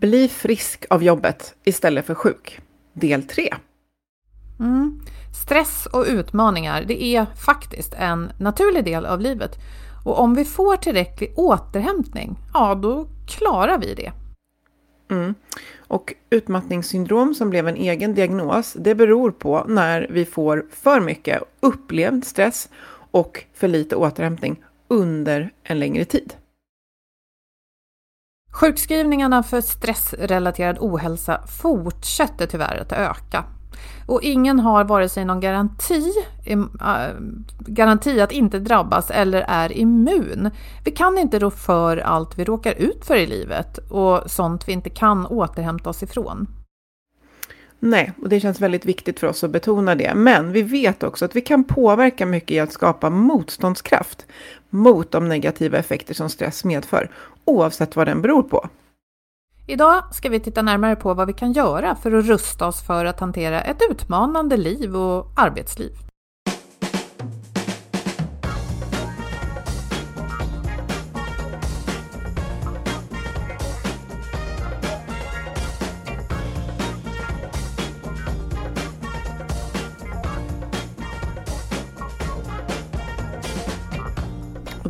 Bli frisk av jobbet istället för sjuk. Del 3. Mm. Stress och utmaningar, det är faktiskt en naturlig del av livet. Och om vi får tillräcklig återhämtning, ja då klarar vi det. Mm. Och utmattningssyndrom som blev en egen diagnos, det beror på när vi får för mycket upplevd stress och för lite återhämtning under en längre tid. Sjukskrivningarna för stressrelaterad ohälsa fortsätter tyvärr att öka. Och ingen har vare sig någon garanti, äh, garanti att inte drabbas eller är immun. Vi kan inte rå för allt vi råkar ut för i livet och sånt vi inte kan återhämta oss ifrån. Nej, och det känns väldigt viktigt för oss att betona det. Men vi vet också att vi kan påverka mycket i att skapa motståndskraft mot de negativa effekter som stress medför, oavsett vad den beror på. Idag ska vi titta närmare på vad vi kan göra för att rusta oss för att hantera ett utmanande liv och arbetsliv.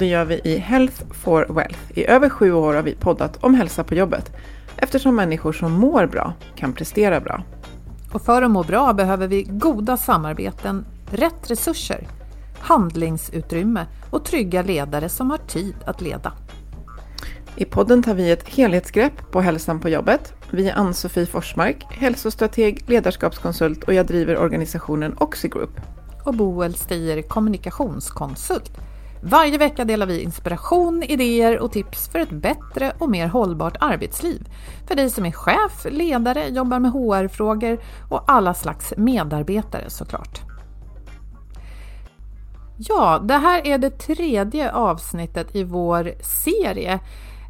Det gör vi i Health for Wealth. I över sju år har vi poddat om hälsa på jobbet eftersom människor som mår bra kan prestera bra. Och för att må bra behöver vi goda samarbeten, rätt resurser, handlingsutrymme och trygga ledare som har tid att leda. I podden tar vi ett helhetsgrepp på hälsan på jobbet. Vi är Ann-Sofie Forsmark, hälsostrateg, ledarskapskonsult och jag driver organisationen Oxigroup. Och Boel Stier, kommunikationskonsult varje vecka delar vi inspiration, idéer och tips för ett bättre och mer hållbart arbetsliv. För dig som är chef, ledare, jobbar med HR-frågor och alla slags medarbetare såklart. Ja, det här är det tredje avsnittet i vår serie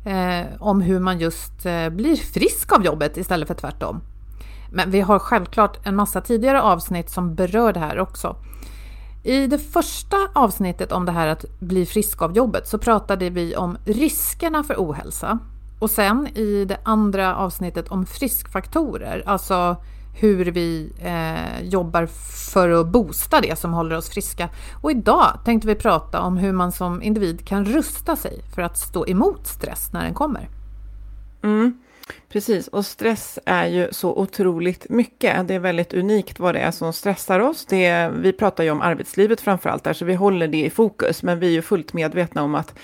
eh, om hur man just eh, blir frisk av jobbet istället för tvärtom. Men vi har självklart en massa tidigare avsnitt som berör det här också. I det första avsnittet om det här att bli frisk av jobbet så pratade vi om riskerna för ohälsa. Och sen i det andra avsnittet om friskfaktorer, alltså hur vi eh, jobbar för att boosta det som håller oss friska. Och idag tänkte vi prata om hur man som individ kan rusta sig för att stå emot stress när den kommer. Mm. Precis, och stress är ju så otroligt mycket. Det är väldigt unikt vad det är som stressar oss. Det är, vi pratar ju om arbetslivet framför allt där, så vi håller det i fokus. Men vi är ju fullt medvetna om att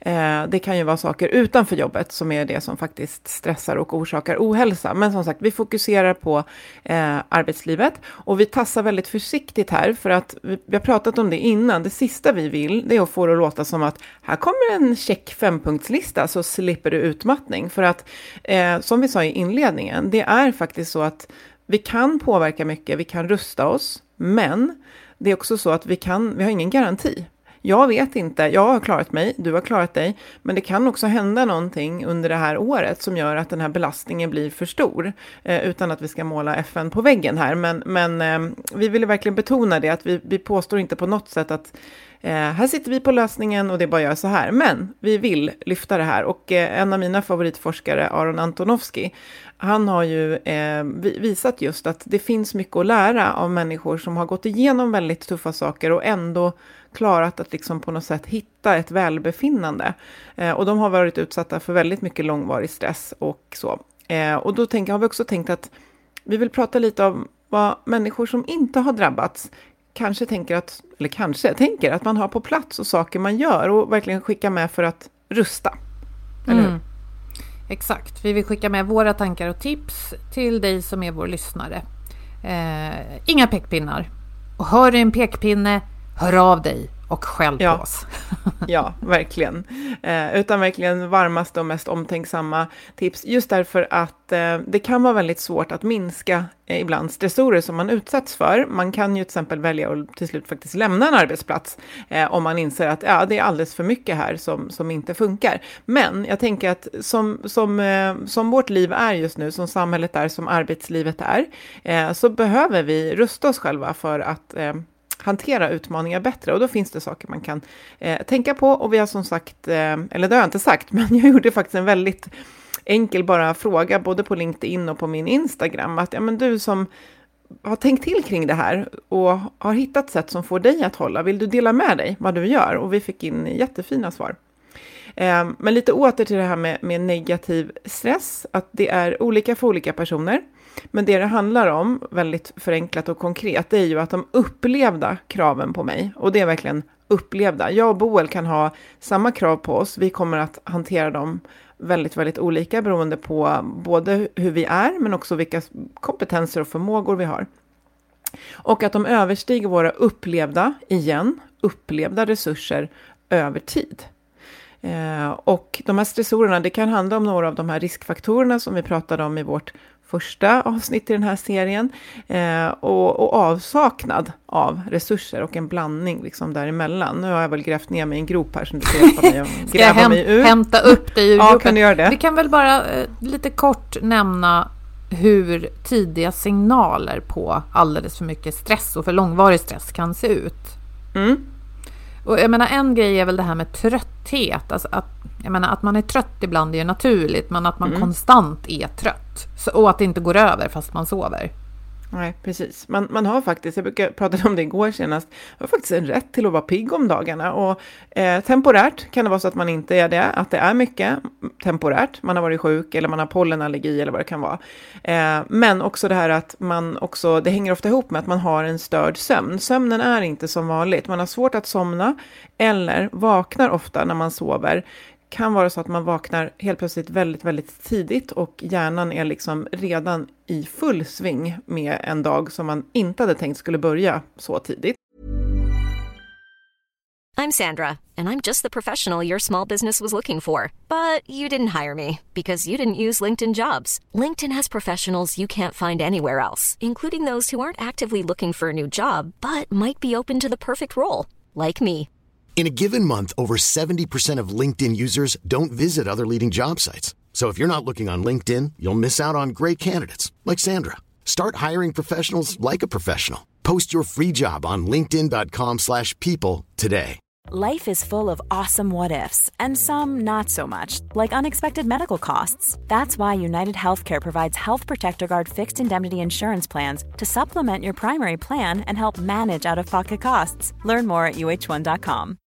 Eh, det kan ju vara saker utanför jobbet som är det som faktiskt stressar och orsakar ohälsa. Men som sagt, vi fokuserar på eh, arbetslivet och vi tassar väldigt försiktigt här för att vi, vi, har pratat om det innan. Det sista vi vill det är att få det att låta som att här kommer en check fempunktslista så slipper du utmattning. För att eh, som vi sa i inledningen, det är faktiskt så att vi kan påverka mycket, vi kan rusta oss, men det är också så att vi, kan, vi har ingen garanti jag vet inte, jag har klarat mig, du har klarat dig, men det kan också hända någonting under det här året som gör att den här belastningen blir för stor, eh, utan att vi ska måla FN på väggen här. Men, men eh, vi vill verkligen betona det, att vi, vi påstår inte på något sätt att eh, här sitter vi på lösningen och det är bara att göra så här. Men vi vill lyfta det här och eh, en av mina favoritforskare, Aron Antonovsky, han har ju eh, visat just att det finns mycket att lära av människor som har gått igenom väldigt tuffa saker och ändå klarat att liksom på något sätt hitta ett välbefinnande. Eh, och de har varit utsatta för väldigt mycket långvarig stress och så. Eh, och då tänk, har vi också tänkt att vi vill prata lite om vad människor som inte har drabbats kanske tänker att, eller kanske tänker att man har på plats och saker man gör och verkligen skicka med för att rusta. Eller hur? Mm. Exakt, vi vill skicka med våra tankar och tips till dig som är vår lyssnare. Eh, inga pekpinnar. Och hör du en pekpinne, hör av dig och skäll ja. på oss. ja, verkligen. Eh, utan verkligen varmaste och mest omtänksamma tips. Just därför att eh, det kan vara väldigt svårt att minska eh, ibland stressorer som man utsätts för. Man kan ju till exempel välja att till slut faktiskt lämna en arbetsplats eh, om man inser att ja, det är alldeles för mycket här som, som inte funkar. Men jag tänker att som, som, eh, som vårt liv är just nu, som samhället är, som arbetslivet är, eh, så behöver vi rusta oss själva för att hantera utmaningar bättre. Och då finns det saker man kan eh, tänka på. Och vi har som sagt, eh, eller det har jag inte sagt, men jag gjorde faktiskt en väldigt enkel bara fråga både på LinkedIn och på min Instagram. Att ja, men du som har tänkt till kring det här och har hittat sätt som får dig att hålla, vill du dela med dig vad du gör? Och vi fick in jättefina svar. Ehm, men lite åter till det här med, med negativ stress, att det är olika för olika personer. Men det det handlar om, väldigt förenklat och konkret, det är ju att de upplevda kraven på mig, och det är verkligen upplevda. Jag och Boel kan ha samma krav på oss, vi kommer att hantera dem väldigt, väldigt olika beroende på både hur vi är, men också vilka kompetenser och förmågor vi har. Och att de överstiger våra upplevda, igen, upplevda resurser över tid. Eh, och de här stressorerna, det kan handla om några av de här riskfaktorerna som vi pratade om i vårt första avsnitt i den här serien. Eh, och, och, avsaknad av resurser och en blandning liksom däremellan. Nu har jag väl grävt ner mig i en grop här som du ska hjälpa mig att gräva häm mig ur. hämta upp dig ur Ja, kan du göra det? Vi kan väl bara eh, lite kort nämna hur tidiga signaler på alldeles för mycket stress och för långvarig stress kan se ut. Mm. Och jag menar en grej är väl det här med trötthet. Alltså att, jag menar att man är trött ibland är ju naturligt, men att man mm. konstant är trött. Så, och att det inte går över fast man sover. Nej, precis. Man, man har faktiskt, jag brukar prata om det igår senast, man har faktiskt en rätt till att vara pigg om dagarna. Och eh, temporärt kan det vara så att man inte är det, att det är mycket temporärt. Man har varit sjuk eller man har pollenallergi eller vad det kan vara. Eh, men också det här att man också, det hänger ofta ihop med att man har en störd sömn. Sömnen är inte som vanligt. Man har svårt att somna eller vaknar ofta när man sover kan vara så att man vaknar helt plötsligt väldigt, väldigt tidigt och hjärnan är liksom redan i full sving med en dag som man inte hade tänkt skulle börja så tidigt. I'm Sandra and I'm just the professional your small business was looking for. But you didn't hire me because you didn't use LinkedIn jobs. LinkedIn has professionals you can't find anywhere else, including those who aren't actively looking for a new job but might be open to the perfect role, like me. In a given month, over 70% of LinkedIn users don't visit other leading job sites. So if you're not looking on LinkedIn, you'll miss out on great candidates like Sandra. Start hiring professionals like a professional. Post your free job on linkedin.com/people today. Life is full of awesome what ifs and some not so much, like unexpected medical costs. That's why United Healthcare provides Health Protector Guard fixed indemnity insurance plans to supplement your primary plan and help manage out-of-pocket costs. Learn more at uh1.com.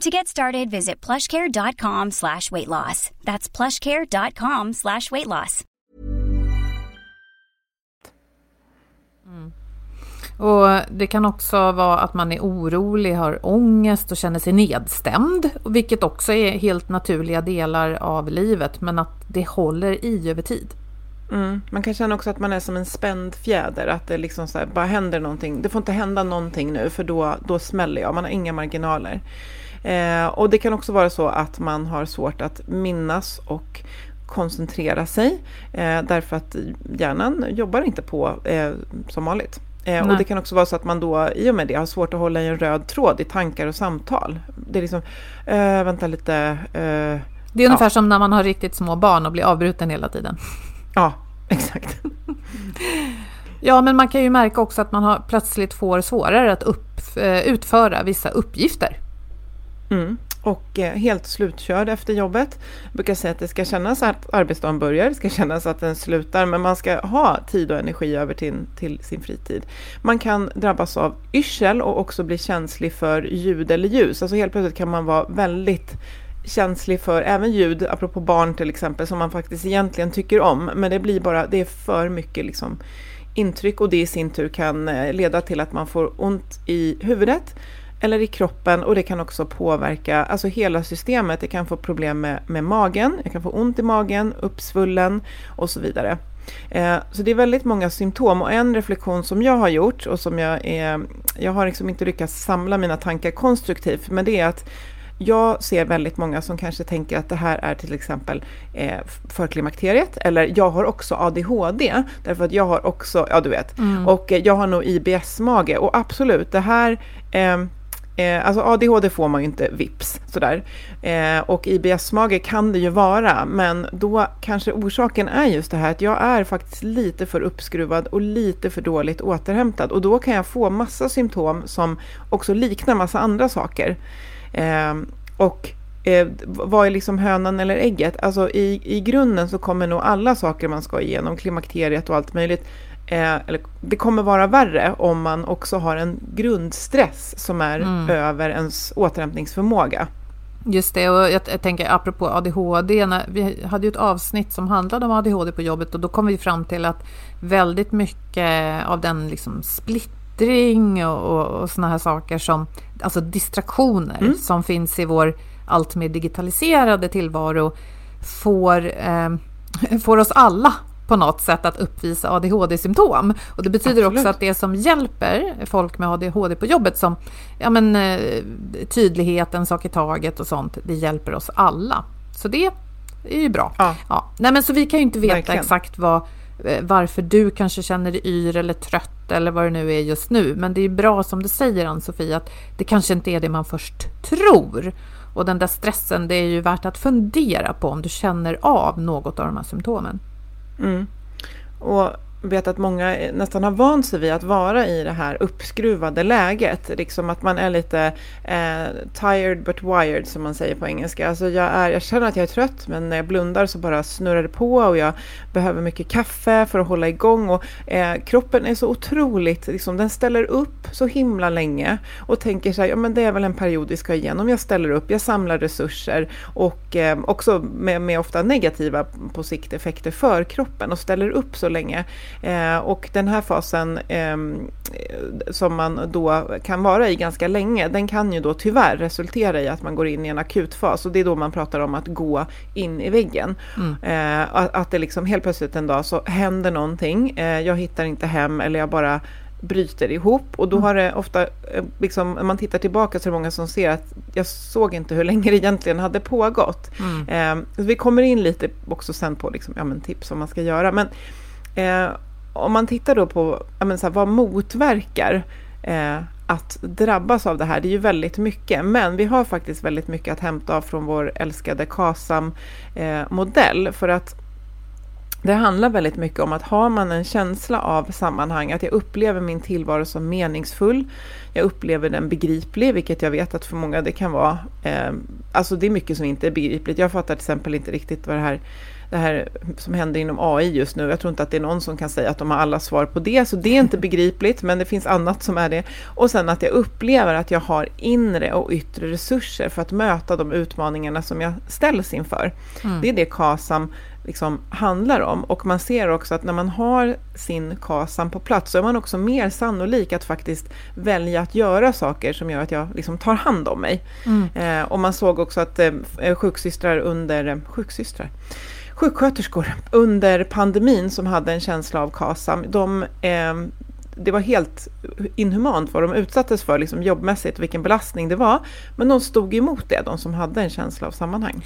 To get started, visit plushcare.com slash weight loss. That's plushcare.com slash weight loss. Mm. Och det kan också vara att man är orolig, har ångest och känner sig nedstämd, vilket också är helt naturliga delar av livet, men att det håller i över tid. Mm. Man kan känna också att man är som en spänd fjäder, att det liksom så här, bara händer någonting. Det får inte hända någonting nu, för då, då smäller jag. Man har inga marginaler. Eh, och det kan också vara så att man har svårt att minnas och koncentrera sig eh, därför att hjärnan jobbar inte på eh, som vanligt. Eh, och det kan också vara så att man då i och med det har svårt att hålla i en röd tråd i tankar och samtal. Det är liksom, äh, vänta lite. Äh, det är ungefär ja. som när man har riktigt små barn och blir avbruten hela tiden. Ja, exakt. ja, men man kan ju märka också att man har, plötsligt får svårare att upp, utföra vissa uppgifter. Mm. Och eh, helt slutkörd efter jobbet. Jag brukar säga att det ska kännas att arbetsdagen börjar, det ska kännas att den slutar, men man ska ha tid och energi över till, till sin fritid. Man kan drabbas av yrsel och också bli känslig för ljud eller ljus. Alltså helt plötsligt kan man vara väldigt känslig för även ljud, apropå barn till exempel, som man faktiskt egentligen tycker om, men det blir bara, det är för mycket liksom intryck och det i sin tur kan eh, leda till att man får ont i huvudet, eller i kroppen och det kan också påverka alltså hela systemet. Det kan få problem med, med magen, jag kan få ont i magen, uppsvullen och så vidare. Eh, så det är väldigt många symptom och en reflektion som jag har gjort och som jag är, jag har liksom inte lyckats samla mina tankar konstruktivt, men det är att jag ser väldigt många som kanske tänker att det här är till exempel eh, förklimakteriet, eller jag har också ADHD, därför att jag har också, ja du vet, mm. och jag har nog IBS-mage, och absolut, det här eh, Eh, alltså ADHD får man ju inte vips sådär. Eh, och IBS-mage kan det ju vara, men då kanske orsaken är just det här att jag är faktiskt lite för uppskruvad och lite för dåligt återhämtad. Och då kan jag få massa symptom som också liknar massa andra saker. Eh, och eh, vad är liksom hönan eller ägget? Alltså i, i grunden så kommer nog alla saker man ska igenom, klimakteriet och allt möjligt, Eh, eller, det kommer vara värre om man också har en grundstress som är mm. över ens återhämtningsförmåga. Just det, och jag, jag, tänker apropå ADHD, när, vi hade ju ett avsnitt som handlade om ADHD på jobbet och då kom vi fram till att väldigt mycket av den liksom splittring och, och, och såna här saker som, alltså distraktioner mm. som finns i vår allt mer digitaliserade tillvaro får, eh, får oss alla på något sätt att uppvisa ADHD-symptom. Och det betyder Absolut. också att det som hjälper folk med ADHD på jobbet som ja, men, eh, tydlighet, en sak i taget och sånt, det hjälper oss alla. Så det är ju bra. Ja. ja. Nej, men så vi kan ju inte veta Verkligen. exakt vad, eh, varför du kanske känner dig yr eller trött eller vad det nu är just nu. Men det är bra som du säger Ann-Sofie att det kanske inte är det man först tror. Och den där stressen, det är ju värt att fundera på om du känner av något av de här symptomen. Mm. Och vet att många nästan har vant sig vid att vara i det här uppskruvade läget. Liksom att man är lite eh, tired but wired som man säger på engelska. Alltså jag, är, jag känner att jag är trött men när jag blundar så bara snurrar det på och jag behöver mycket kaffe för att hålla igång. Och, eh, kroppen är så otroligt, liksom, den ställer upp så himla länge och tänker så här, ja men det är väl en period vi ska igenom. Jag ställer upp, jag samlar resurser och eh, också med, med ofta negativa på sikt effekter för kroppen och ställer upp så länge. Eh, och den här fasen eh, som man då kan vara i ganska länge, den kan ju då tyvärr resultera i att man går in i en akutfas och det är då man pratar om att gå in i väggen. Mm. Eh, att det liksom helt plötsligt en dag så händer någonting, eh, jag hittar inte hem eller jag bara bryter ihop och då mm. har det ofta, eh, liksom, när man tittar tillbaka så är det många som ser att jag såg inte hur länge det egentligen hade pågått. Mm. Eh, vi kommer in lite också sen på liksom, ja, men tips vad man ska göra. Men eh, om man tittar då på menar, så här, vad motverkar eh, att drabbas av det här, det är ju väldigt mycket, men vi har faktiskt väldigt mycket att hämta från vår älskade KASAM-modell, eh, för att det handlar väldigt mycket om att har man en känsla av sammanhang, att jag upplever min tillvaro som meningsfull, jag upplever den begriplig, vilket jag vet att för många det kan vara, eh, alltså det är mycket som inte är begripligt. Jag fattar till exempel inte riktigt vad det här det här som händer inom AI just nu. Jag tror inte att det är någon som kan säga att de har alla svar på det, så det är inte begripligt, men det finns annat som är det. Och sen att jag upplever att jag har inre och yttre resurser för att möta de utmaningarna som jag ställs inför. Mm. Det är det KASAM liksom handlar om. Och man ser också att när man har sin KASAM på plats så är man också mer sannolik att faktiskt välja att göra saker som gör att jag liksom tar hand om mig. Mm. Eh, och man såg också att eh, sjuksystrar under, eh, sjuksystrar, sjuksköterskor under pandemin som hade en känsla av KASAM, de, eh, det var helt inhumant vad de utsattes för liksom jobbmässigt, vilken belastning det var. Men de stod emot det, de som hade en känsla av sammanhang.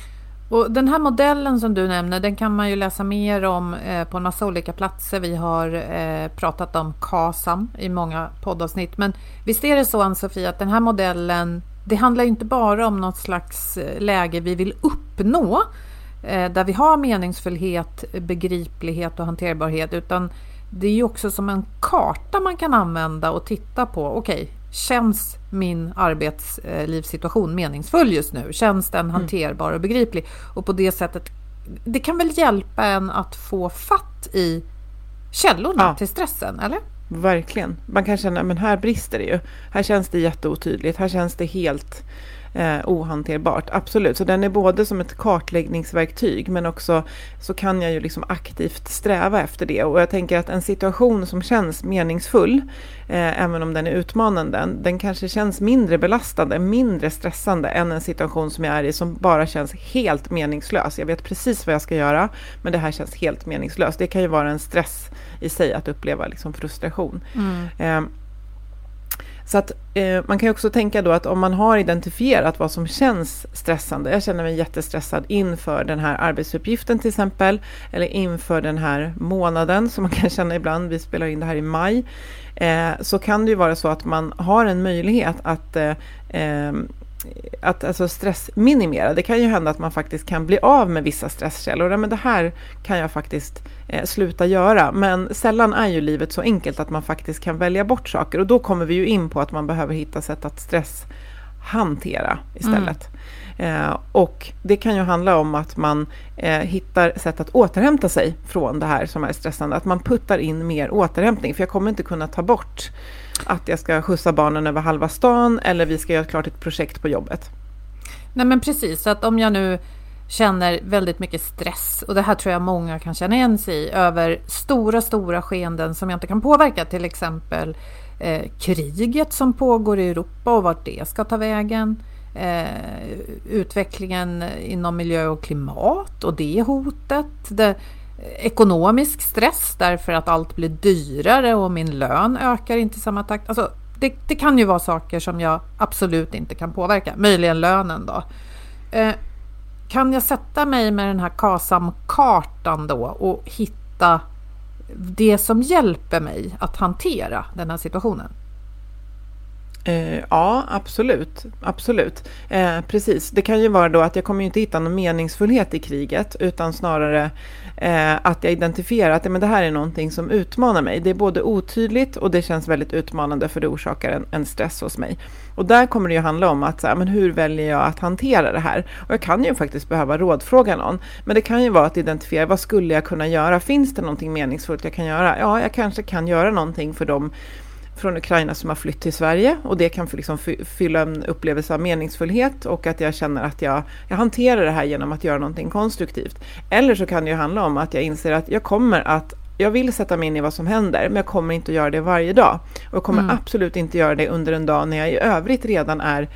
Och den här modellen som du nämner, den kan man ju läsa mer om eh, på en massa olika platser. Vi har eh, pratat om KASAM i många poddavsnitt. Men visst är det så Ann-Sofie att den här modellen, det handlar inte bara om något slags eh, läge vi vill uppnå där vi har meningsfullhet, begriplighet och hanterbarhet, utan det är ju också som en karta man kan använda och titta på. Okej, okay, känns min arbetslivssituation meningsfull just nu? Känns den mm. hanterbar och begriplig? Och på det sättet, det kan väl hjälpa en att få fatt i källorna ja. till stressen, eller? Verkligen. Man kan känna, men här brister det ju. Här känns det jätteotydligt. Här känns det helt eh, ohanterbart. Absolut, så den är både som ett kartläggningsverktyg men också så kan jag ju liksom aktivt sträva efter det. Och jag tänker att en situation som känns meningsfull, eh, även om den är utmanande, den kanske känns mindre belastande, mindre stressande än en situation som jag är i som bara känns helt meningslös. Jag vet precis vad jag ska göra, men det här känns helt meningslöst. Det kan ju vara en stress i sig att uppleva liksom frustration. Mm. Eh, så att eh, man kan ju också tänka då att om man har identifierat vad som känns stressande, jag känner mig jättestressad inför den här arbetsuppgiften till exempel, eller inför den här månaden som man kan känna ibland, vi spelar in det här i maj, eh, så kan det ju vara så att man har en möjlighet att eh, eh att alltså stressminimera. Det kan ju hända att man faktiskt kan bli av med vissa stresskällor. Men det här kan jag faktiskt eh, sluta göra. Men sällan är ju livet så enkelt att man faktiskt kan välja bort saker. Och då kommer vi ju in på att man behöver hitta sätt att stress hantera istället. Mm. Eh, och det kan ju handla om att man eh, hittar sätt att återhämta sig från det här som är stressande. Att man puttar in mer återhämtning. För jag kommer inte kunna ta bort att jag ska skjutsa barnen över halva stan eller vi ska göra klart ett projekt på jobbet. Nej men precis, så att om jag nu känner väldigt mycket stress och det här tror jag många kan känna igen sig i över stora, stora skeenden som jag inte kan påverka, till exempel eh, kriget som pågår i Europa och vart det ska ta vägen. Eh, utvecklingen inom miljö och klimat och det hotet. Det, eh, ekonomisk stress därför att allt blir dyrare och min lön ökar inte i samma takt. Alltså, det, det kan ju vara saker som jag absolut inte kan påverka, möjligen lönen då. Eh, kan jag sätta mig med den här KASAM-kartan då och hitta det som hjälper mig att hantera den här situationen? Eh, ja, absolut. absolut. Eh, precis. Det kan ju vara då att jag kommer inte hitta någon meningsfullhet i kriget, utan snarare eh, att jag identifierar att ja, men det här är någonting som utmanar mig. Det är både otydligt och det känns väldigt utmanande för det orsakar en, en stress hos mig. Och där kommer det ju handla om att så här, men hur väljer jag att hantera det här? Och jag kan ju faktiskt behöva rådfråga någon. Men det kan ju vara att identifiera vad skulle jag kunna göra? Finns det någonting meningsfullt jag kan göra? Ja, jag kanske kan göra någonting för dem från Ukraina som har flytt till Sverige och det kan liksom fylla en upplevelse av meningsfullhet och att jag känner att jag, jag hanterar det här genom att göra någonting konstruktivt. Eller så kan det ju handla om att jag inser att jag kommer att jag vill sätta mig in i vad som händer, men jag kommer inte att göra det varje dag. Och jag kommer mm. absolut inte göra det under en dag när jag i övrigt redan är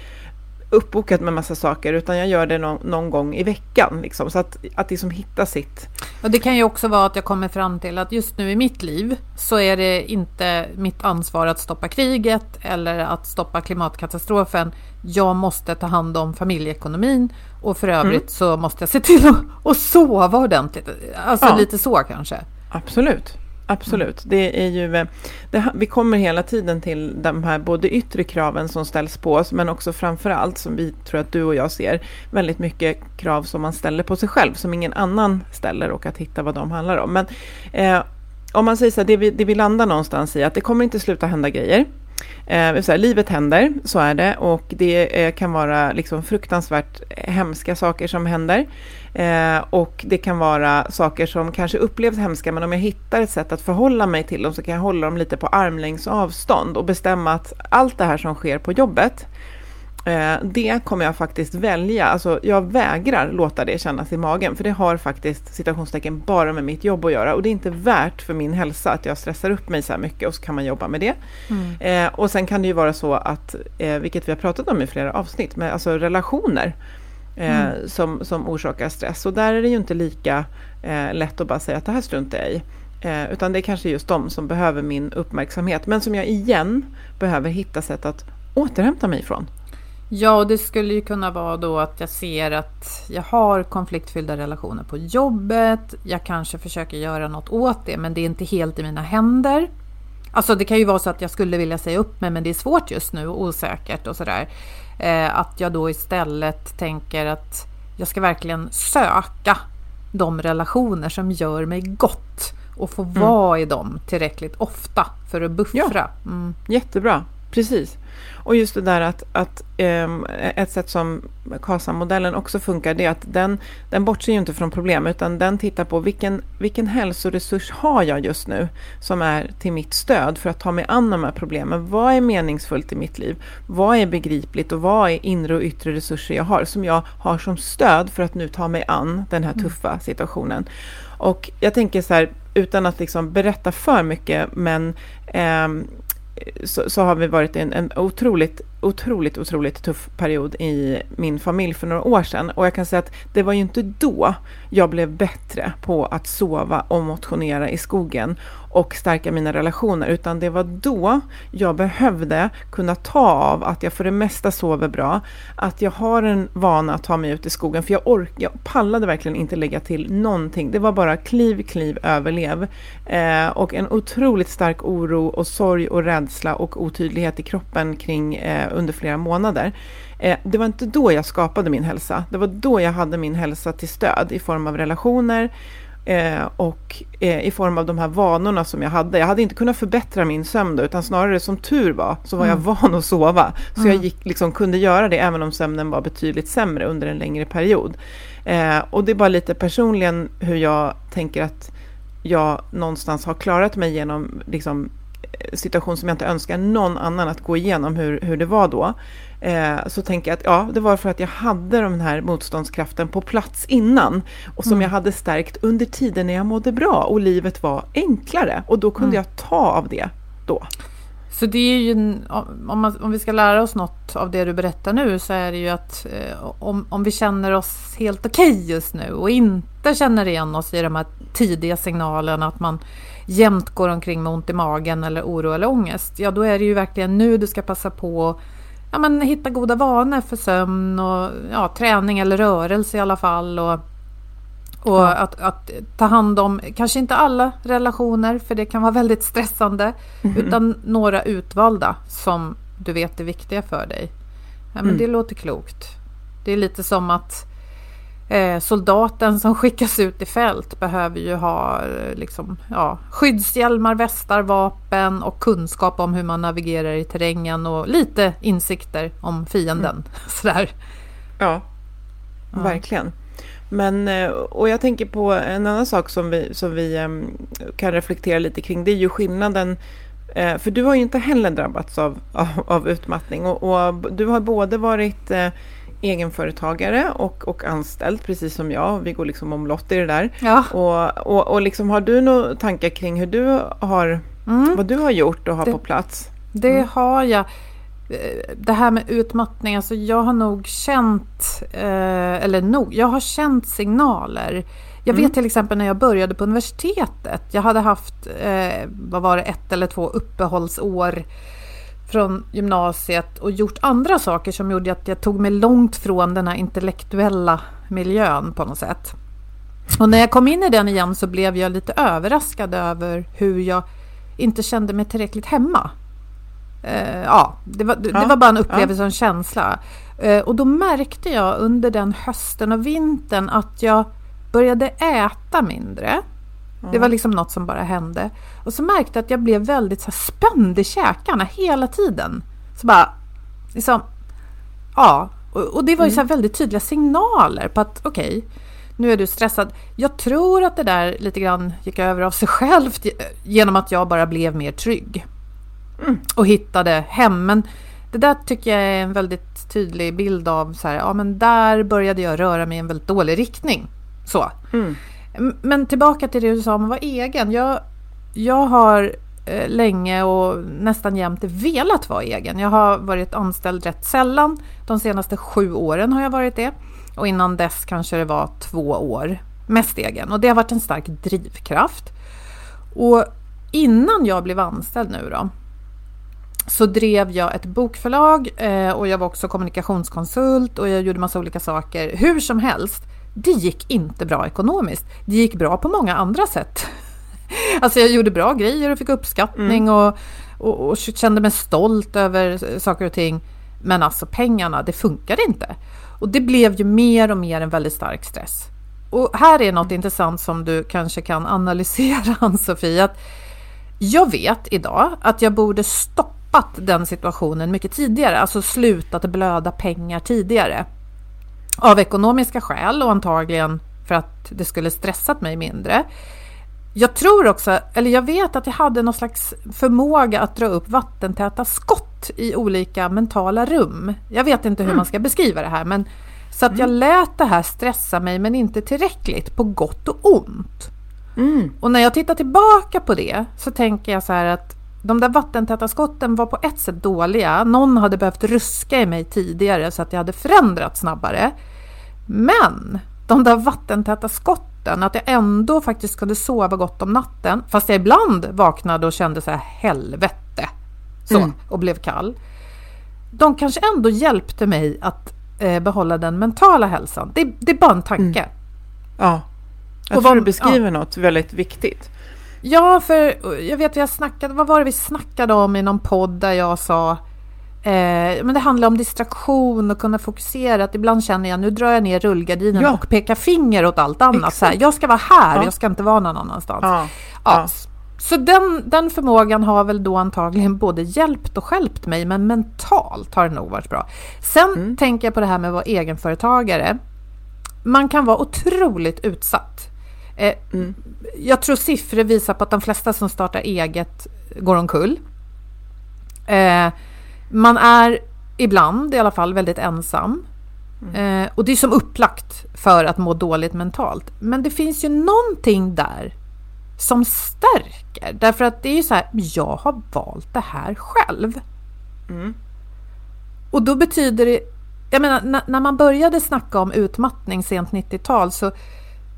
uppbokat med massa saker, utan jag gör det någon, någon gång i veckan. Liksom, så att, att liksom hitta sitt. Och det kan ju också vara att jag kommer fram till att just nu i mitt liv så är det inte mitt ansvar att stoppa kriget eller att stoppa klimatkatastrofen. Jag måste ta hand om familjeekonomin och för övrigt mm. så måste jag se till att, att sova ordentligt. Alltså ja. lite så kanske. Absolut. Absolut. Det är ju, eh, det, vi kommer hela tiden till de här både yttre kraven som ställs på oss, men också framför allt, som vi tror att du och jag ser, väldigt mycket krav som man ställer på sig själv, som ingen annan ställer och att hitta vad de handlar om. Men eh, om man säger så här, det vi, det vi landar någonstans i, att det kommer inte sluta hända grejer. Eh, så här, livet händer, så är det, och det eh, kan vara liksom fruktansvärt hemska saker som händer. Eh, och det kan vara saker som kanske upplevs hemska, men om jag hittar ett sätt att förhålla mig till dem så kan jag hålla dem lite på armlängds avstånd och bestämma att allt det här som sker på jobbet, det kommer jag faktiskt välja. Alltså jag vägrar låta det kännas i magen, för det har faktiskt citationstecken bara med mitt jobb att göra och det är inte värt för min hälsa att jag stressar upp mig så här mycket och så kan man jobba med det. Mm. Eh, och sen kan det ju vara så att, eh, vilket vi har pratat om i flera avsnitt, med alltså relationer eh, mm. som, som orsakar stress. Och där är det ju inte lika eh, lätt att bara säga att det här struntar jag i. Eh, utan det är kanske just de som behöver min uppmärksamhet, men som jag igen behöver hitta sätt att återhämta mig ifrån. Ja, och det skulle ju kunna vara då att jag ser att jag har konfliktfyllda relationer på jobbet. Jag kanske försöker göra något åt det, men det är inte helt i mina händer. Alltså det kan ju vara så att jag skulle vilja säga upp mig, men det är svårt just nu och osäkert och sådär. Eh, att jag då istället tänker att jag ska verkligen söka de relationer som gör mig gott och få mm. vara i dem tillräckligt ofta för att buffra. Ja, mm. Jättebra, precis. Och just det där att, att um, ett sätt som KASA-modellen också funkar, det är att den, den bortser ju inte från problem, utan den tittar på vilken, vilken hälsoresurs har jag just nu som är till mitt stöd för att ta mig an de här problemen. Vad är meningsfullt i mitt liv? Vad är begripligt och vad är inre och yttre resurser jag har som jag har som stöd för att nu ta mig an den här mm. tuffa situationen? Och jag tänker så här, utan att liksom berätta för mycket, men um, så, så, har vi varit i en, en otroligt otroligt, otroligt tuff period i min familj för några år sedan. Och jag kan säga att det var ju inte då jag blev bättre på att sova och motionera i skogen och stärka mina relationer, utan det var då jag behövde kunna ta av att jag för det mesta sover bra, att jag har en vana att ta mig ut i skogen, för jag, ork jag pallade verkligen inte lägga till någonting. Det var bara kliv, kliv, överlev. Eh, och en otroligt stark oro och sorg och rädsla och otydlighet i kroppen kring eh, under flera månader. Eh, det var inte då jag skapade min hälsa. Det var då jag hade min hälsa till stöd i form av relationer, Eh, och eh, i form av de här vanorna som jag hade. Jag hade inte kunnat förbättra min sömn då, utan snarare som tur var så var mm. jag van att sova. Så mm. jag gick, liksom, kunde göra det även om sömnen var betydligt sämre under en längre period. Eh, och det är bara lite personligen hur jag tänker att jag någonstans har klarat mig genom liksom, situation som jag inte önskar någon annan att gå igenom hur, hur det var då eh, så tänker jag att ja, det var för att jag hade den här motståndskraften på plats innan och som mm. jag hade stärkt under tiden när jag mådde bra och livet var enklare och då kunde mm. jag ta av det då. Så det är ju, om, man, om vi ska lära oss något av det du berättar nu så är det ju att eh, om, om vi känner oss helt okej okay just nu och inte känner igen oss i de här tidiga signalerna att man jämt går omkring med ont i magen eller oro eller ångest. Ja, då är det ju verkligen nu du ska passa på ja, men hitta goda vanor för sömn och ja, träning eller rörelse i alla fall. Och, och ja. att, att, ta hand om, kanske inte alla relationer för det kan vara väldigt stressande, mm. utan några utvalda som du vet är viktiga för dig. Ja, men mm. Det låter klokt. Det är lite som att Eh, soldaten som skickas ut i fält behöver ju ha eh, liksom, ja, skyddshjälmar, västar, vapen och kunskap om hur man navigerar i terrängen och lite insikter om fienden. Mm. Sådär. Ja, ja, verkligen. Men, eh, och jag tänker på en annan sak som vi, som vi kan reflektera lite kring. Det är ju skillnaden för du har ju inte heller drabbats av, av, av utmattning och, och, du har både varit egenföretagare och, och anställd, precis som jag. Vi går liksom omlott i det där. Ja. Och, och, och liksom, har du några tankar kring hur du har, mm. vad du har gjort och har det, på plats? Det mm. har jag. Eh, det här med utmattning, alltså jag har nog känt, eh, eller nog, jag har känt signaler. Jag vet mm. till exempel när jag började på universitetet, jag hade haft, eh, vad var det, ett eller två uppehållsår från gymnasiet och gjort andra saker som gjorde att jag tog mig långt från den här intellektuella miljön på något sätt. Och när jag kom in i den igen så blev jag lite överraskad över hur jag inte kände mig tillräckligt hemma. Uh, ja, det var, det, ja, det var bara en upplevelse och en känsla. Uh, och då märkte jag under den hösten och vintern att jag började äta mindre. Det var liksom något som bara hände. Och så märkte jag att jag blev väldigt så spänd i käkarna hela tiden. Så bara, liksom, ja. Och, och det var ju mm. så väldigt tydliga signaler på att okej, okay, nu är du stressad. Jag tror att det där lite grann gick över av sig självt genom att jag bara blev mer trygg. Mm. Och hittade hem. Men det där tycker jag är en väldigt tydlig bild av så här, ja men där började jag röra mig i en väldigt dålig riktning. Så. Mm. Men tillbaka till det du sa om att vara egen. Jag, jag har eh, länge och nästan jämt velat vara egen. Jag har varit anställd rätt sällan. De senaste sju åren har jag varit det. Och innan dess kanske det var två år mest egen. Och det har varit en stark drivkraft. Och innan jag blev anställd nu då så drev jag ett bokförlag eh, och jag var också kommunikationskonsult och jag gjorde massa olika saker. Hur som helst det gick inte bra ekonomiskt. Det gick bra på många andra sätt. Alltså jag gjorde bra grejer och fick uppskattning mm. och, och, och, kände mig stolt över saker och ting. Men alltså pengarna, det funkade inte. Och det blev ju mer och mer en väldigt stark stress. Och här är något intressant som du kanske kan analysera, Ann-Sofie. Jag vet idag att jag borde stoppat den situationen mycket tidigare, alltså slutat blöda pengar tidigare. Av ekonomiska skäl och antagligen för att det skulle stressat mig mindre. Jag tror också, eller jag vet att jag hade någon slags förmåga att dra upp vattentäta skott i olika mentala rum. Jag vet inte hur man ska beskriva det här, men så att jag lät det här stressa mig, men inte tillräckligt, på gott och ont. Mm. Och när jag tittar tillbaka på det så tänker jag så här att de där vattentäta skotten var på ett sätt dåliga. Någon hade behövt ruska i mig tidigare så att jag hade förändrats snabbare. Men de där vattentäta skotten, att jag ändå faktiskt kunde sova gott om natten, fast jag ibland vaknade och kände så här helvete så, mm. och blev kall. De kanske ändå hjälpte mig att eh, behålla den mentala hälsan. Det, det är bara en tanke. Mm. Ja, jag och tror vad, du beskriver ja. något väldigt viktigt. Ja, för jag vet vi har snackat, vad var det vi snackade om i någon podd där jag sa Eh, men det handlar om distraktion och kunna fokusera. Att ibland känner jag nu drar jag ner rullgardinen ja. och pekar finger åt allt annat. Så här, jag ska vara här, ja. jag ska inte vara någon annanstans. Ja. ja. Så den, den förmågan har väl då antagligen både hjälpt och skälpt mig, men mentalt har det nog varit bra. Sen mm. tänker jag på det här med att vara egenföretagare. Man kan vara otroligt utsatt. Eh, mm. Jag tror siffror visar på att de flesta som startar eget går omkull. Eh, man är ibland i alla fall väldigt ensam. Mm. Eh, och det är som upplagt för att må dåligt mentalt. Men det finns ju någonting där som stärker. Därför att det är ju så här, jag har valt det här själv. Mm. Och då betyder det, jag menar när man började snacka om utmattning sent 90-tal så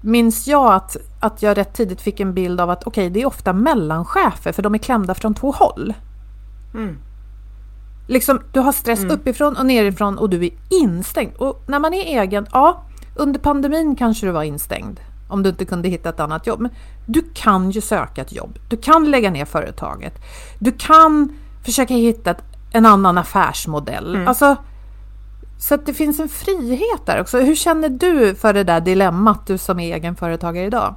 minns jag att, att jag rätt tidigt fick en bild av att okej, okay, det är ofta mellanchefer för de är klämda från två håll. Mm. Liksom, du har stress mm. uppifrån och nerifrån och du är instängd. Och när man är egen, ja, under pandemin kanske du var instängd om du inte kunde hitta ett annat jobb. Men du kan ju söka ett jobb. Du kan lägga ner företaget. Du kan försöka hitta ett, en annan affärsmodell. Mm. Alltså, så att det finns en frihet där också. Hur känner du för det där dilemmat, du som är egenföretagare idag?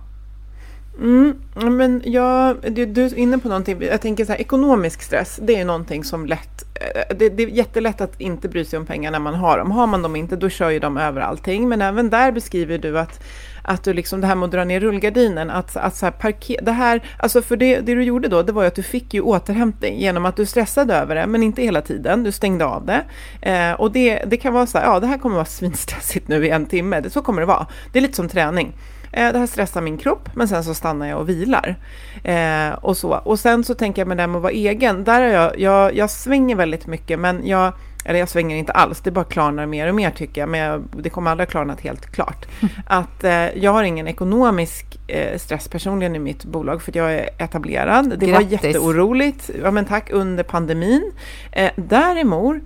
Mm, men jag, du, du är inne på någonting, jag tänker så här, ekonomisk stress, det är någonting som lätt, eh, det, det, är jättelätt att inte bry sig om pengar när man har dem. Har man dem inte, då kör ju de över allting. Men även där beskriver du att, att du liksom, det här med att dra ner rullgardinen, att, att så här parker, det här, alltså för det, det du gjorde då, det var ju att du fick ju återhämtning genom att du stressade över det, men inte hela tiden, du stängde av det. Eh, och det, det kan vara så här, ja det här kommer vara svinstressigt nu i en timme, det, så kommer det vara. Det är lite som träning. Eh, det här stressar min kropp, men sen så stannar jag och vilar. Eh, och, så. och sen så tänker jag med det här med att vara egen, där är jag, jag, jag svänger väldigt mycket, men jag eller jag svänger inte alls, det bara klarnar mer och mer tycker jag, men jag, det kommer aldrig klarnat helt klart. Att eh, jag har ingen ekonomisk eh, stress personligen i mitt bolag för att jag är etablerad. Det Grattis. var jätteoroligt, ja men tack, under pandemin. Eh, däremot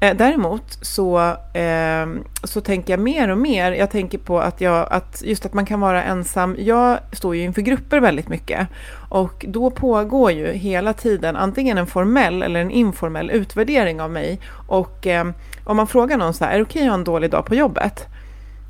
däremot så, eh, så tänker jag mer och mer, jag tänker på att, jag, att just att man kan vara ensam. Jag står ju inför grupper väldigt mycket och då pågår ju hela tiden antingen en formell eller en informell utvärdering av mig. Och eh, om man frågar någon så här, är det okej okay att ha en dålig dag på jobbet?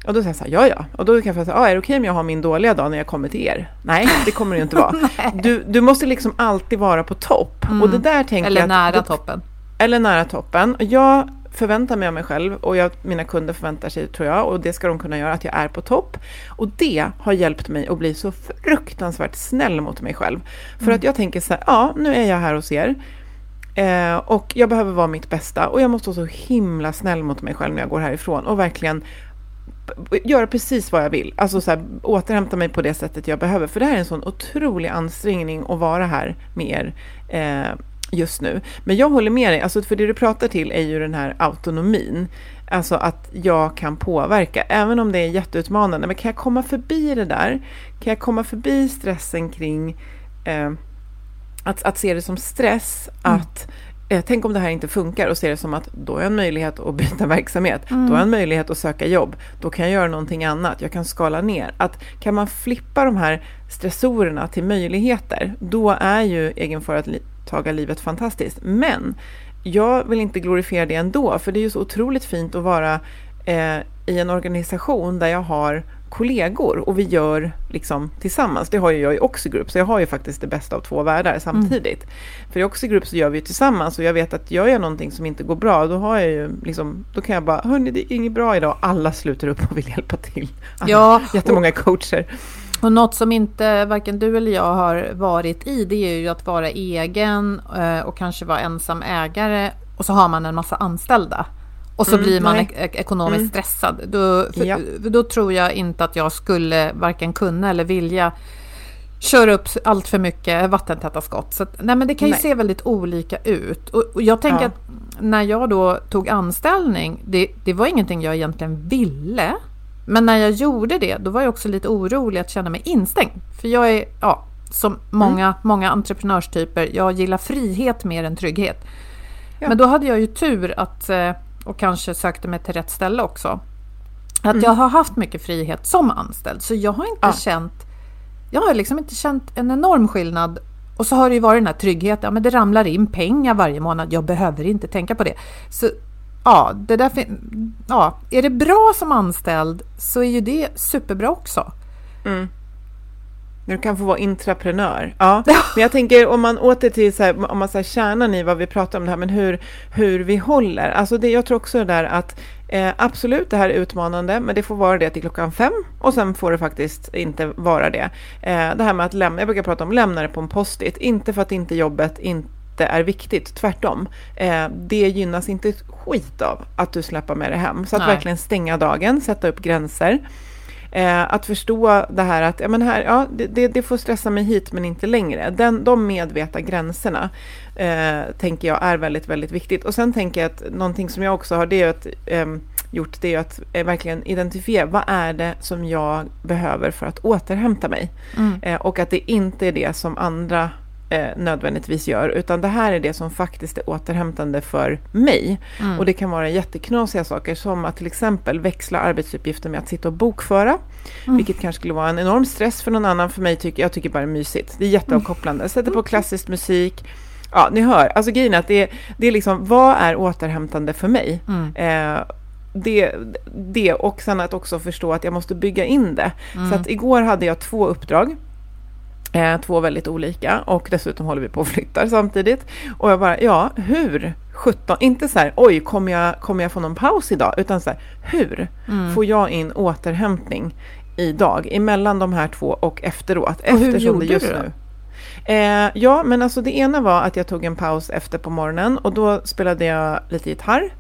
Och då säger jag så här, ja ja. Och då kan jag säga, ah, är det okej okay om jag har min dåliga dag när jag kommer till er? Nej, det kommer det ju inte vara. du, du måste liksom alltid vara på topp. Mm. Och det där tänker Eller jag nära då, toppen. Eller nära toppen. Jag förväntar mig av mig själv och jag, mina kunder förväntar sig, tror jag, och det ska de kunna göra, att jag är på topp. Och det har hjälpt mig att bli så fruktansvärt snäll mot mig själv. För mm. att jag tänker så här, ja, nu är jag här hos er. Eh, och jag behöver vara mitt bästa och jag måste vara så himla snäll mot mig själv när jag går härifrån och verkligen göra precis vad jag vill. Alltså så här, återhämta mig på det sättet jag behöver. För det här är en sån otrolig ansträngning att vara här med er. Eh, just nu. Men jag håller med dig, alltså för det du pratar till är ju den här autonomin. Alltså att jag kan påverka, även om det är jätteutmanande. Men kan jag komma förbi det där? Kan jag komma förbi stressen kring eh, att, att se det som stress? Mm. Att eh, Tänk om det här inte funkar och se det som att då har jag en möjlighet att byta verksamhet. Mm. Då har jag en möjlighet att söka jobb. Då kan jag göra någonting annat. Jag kan skala ner. Att kan man flippa de här stressorerna till möjligheter, då är ju egenföretag livet fantastiskt. Men jag vill inte glorifiera det ändå, för det är ju så otroligt fint att vara eh, i en organisation där jag har kollegor och vi gör liksom tillsammans. Det har ju jag i Oxigroup, så jag har ju faktiskt det bästa av två världar samtidigt. Mm. För i Oxigroup så gör vi tillsammans och jag vet att gör jag någonting som inte går bra, då har jag ju liksom, då kan jag bara, hörni det är inget bra idag, alla sluter upp och vill hjälpa till. Alla, ja, jättemånga coacher. Och något som inte varken du eller jag har varit i, det är ju att vara egen eh, och kanske vara ensam ägare och så har man en massa anställda. Och så mm, blir man ek ekonomiskt mm. stressad. Då, för, ja. då tror jag inte att jag skulle varken kunna eller vilja kör upp allt för mycket vattentäta skott. Så att, nej, men det kan ju Nej. se väldigt olika ut. Och, och jag tänker Ja. att när jag då tog anställning, det, det var ingenting jag egentligen ville. Men när jag gjorde det, då var jag också lite orolig att känna mig instängd. För jag är, ja, som många, många entreprenörstyper, jag gillar frihet mer än trygghet. Ja. Men då hade jag ju tur att, eh, och kanske sökte mig till rätt ställe också. Att jag har haft mycket frihet som anställd. Så jag har inte Ja. känt, jag har liksom inte känt en enorm skillnad. Och så har det ju varit den här tryggheten, ja men det ramlar in pengar varje månad, jag behöver inte tänka på det. Så ja, det där, ja, är det bra som anställd så är ju det superbra också. Du kan få vara intraprenör. Ja, men jag tänker om man åter till så här, om man så här kärnan i vad vi pratar om det här, men hur, hur vi håller. Alltså det, jag tror också det där att eh, absolut det här är utmanande, men det får vara det till klockan fem och sen får det faktiskt inte vara det. Eh, det här med att lämna, jag brukar prata om lämna det på en post-it, inte för att inte jobbet inte är viktigt, tvärtom. Eh, det gynnas inte skit av att du släpper med det hem. Så att Nej. verkligen stänga dagen, sätta upp gränser. Eh, att förstå det här att ja, men här, ja, det, det, det får stressa mig hit men inte längre. Den, de medvetna gränserna eh, tänker jag är väldigt, väldigt viktigt. Och sen tänker jag att någonting som jag också har det är att, ehm, gjort det är att eh, verkligen identifiera vad är det som jag behöver för att återhämta mig. Eh, och att det inte är det som andra eh, nödvändigtvis gör, utan det här är det som faktiskt är återhämtande för mig. Och det kan vara jätteknasiga saker som att till exempel växla arbetsuppgifter med att sitta och bokföra, vilket kanske skulle vara en enorm stress för någon annan. För mig tycker jag tycker bara det är mysigt. Det är jätteavkopplande. Sätter på klassisk musik. Ja, ni hör. Alltså grejen är att det, det är liksom, vad är återhämtande för mig? Eh, det, det och sen att också förstå att jag måste bygga in det. Så att igår hade jag två uppdrag. Eh, två väldigt olika och dessutom håller vi på och flyttar samtidigt. Och jag bara, ja, hur? 17, inte så här, oj, kommer jag, kommer jag få någon paus idag? Utan så här, hur får jag in återhämtning idag emellan de här två och efteråt? Och hur gjorde det just du då? nu Eh, ja, men alltså det ena var att jag tog en paus efter på morgonen och då spelade jag lite gitarr.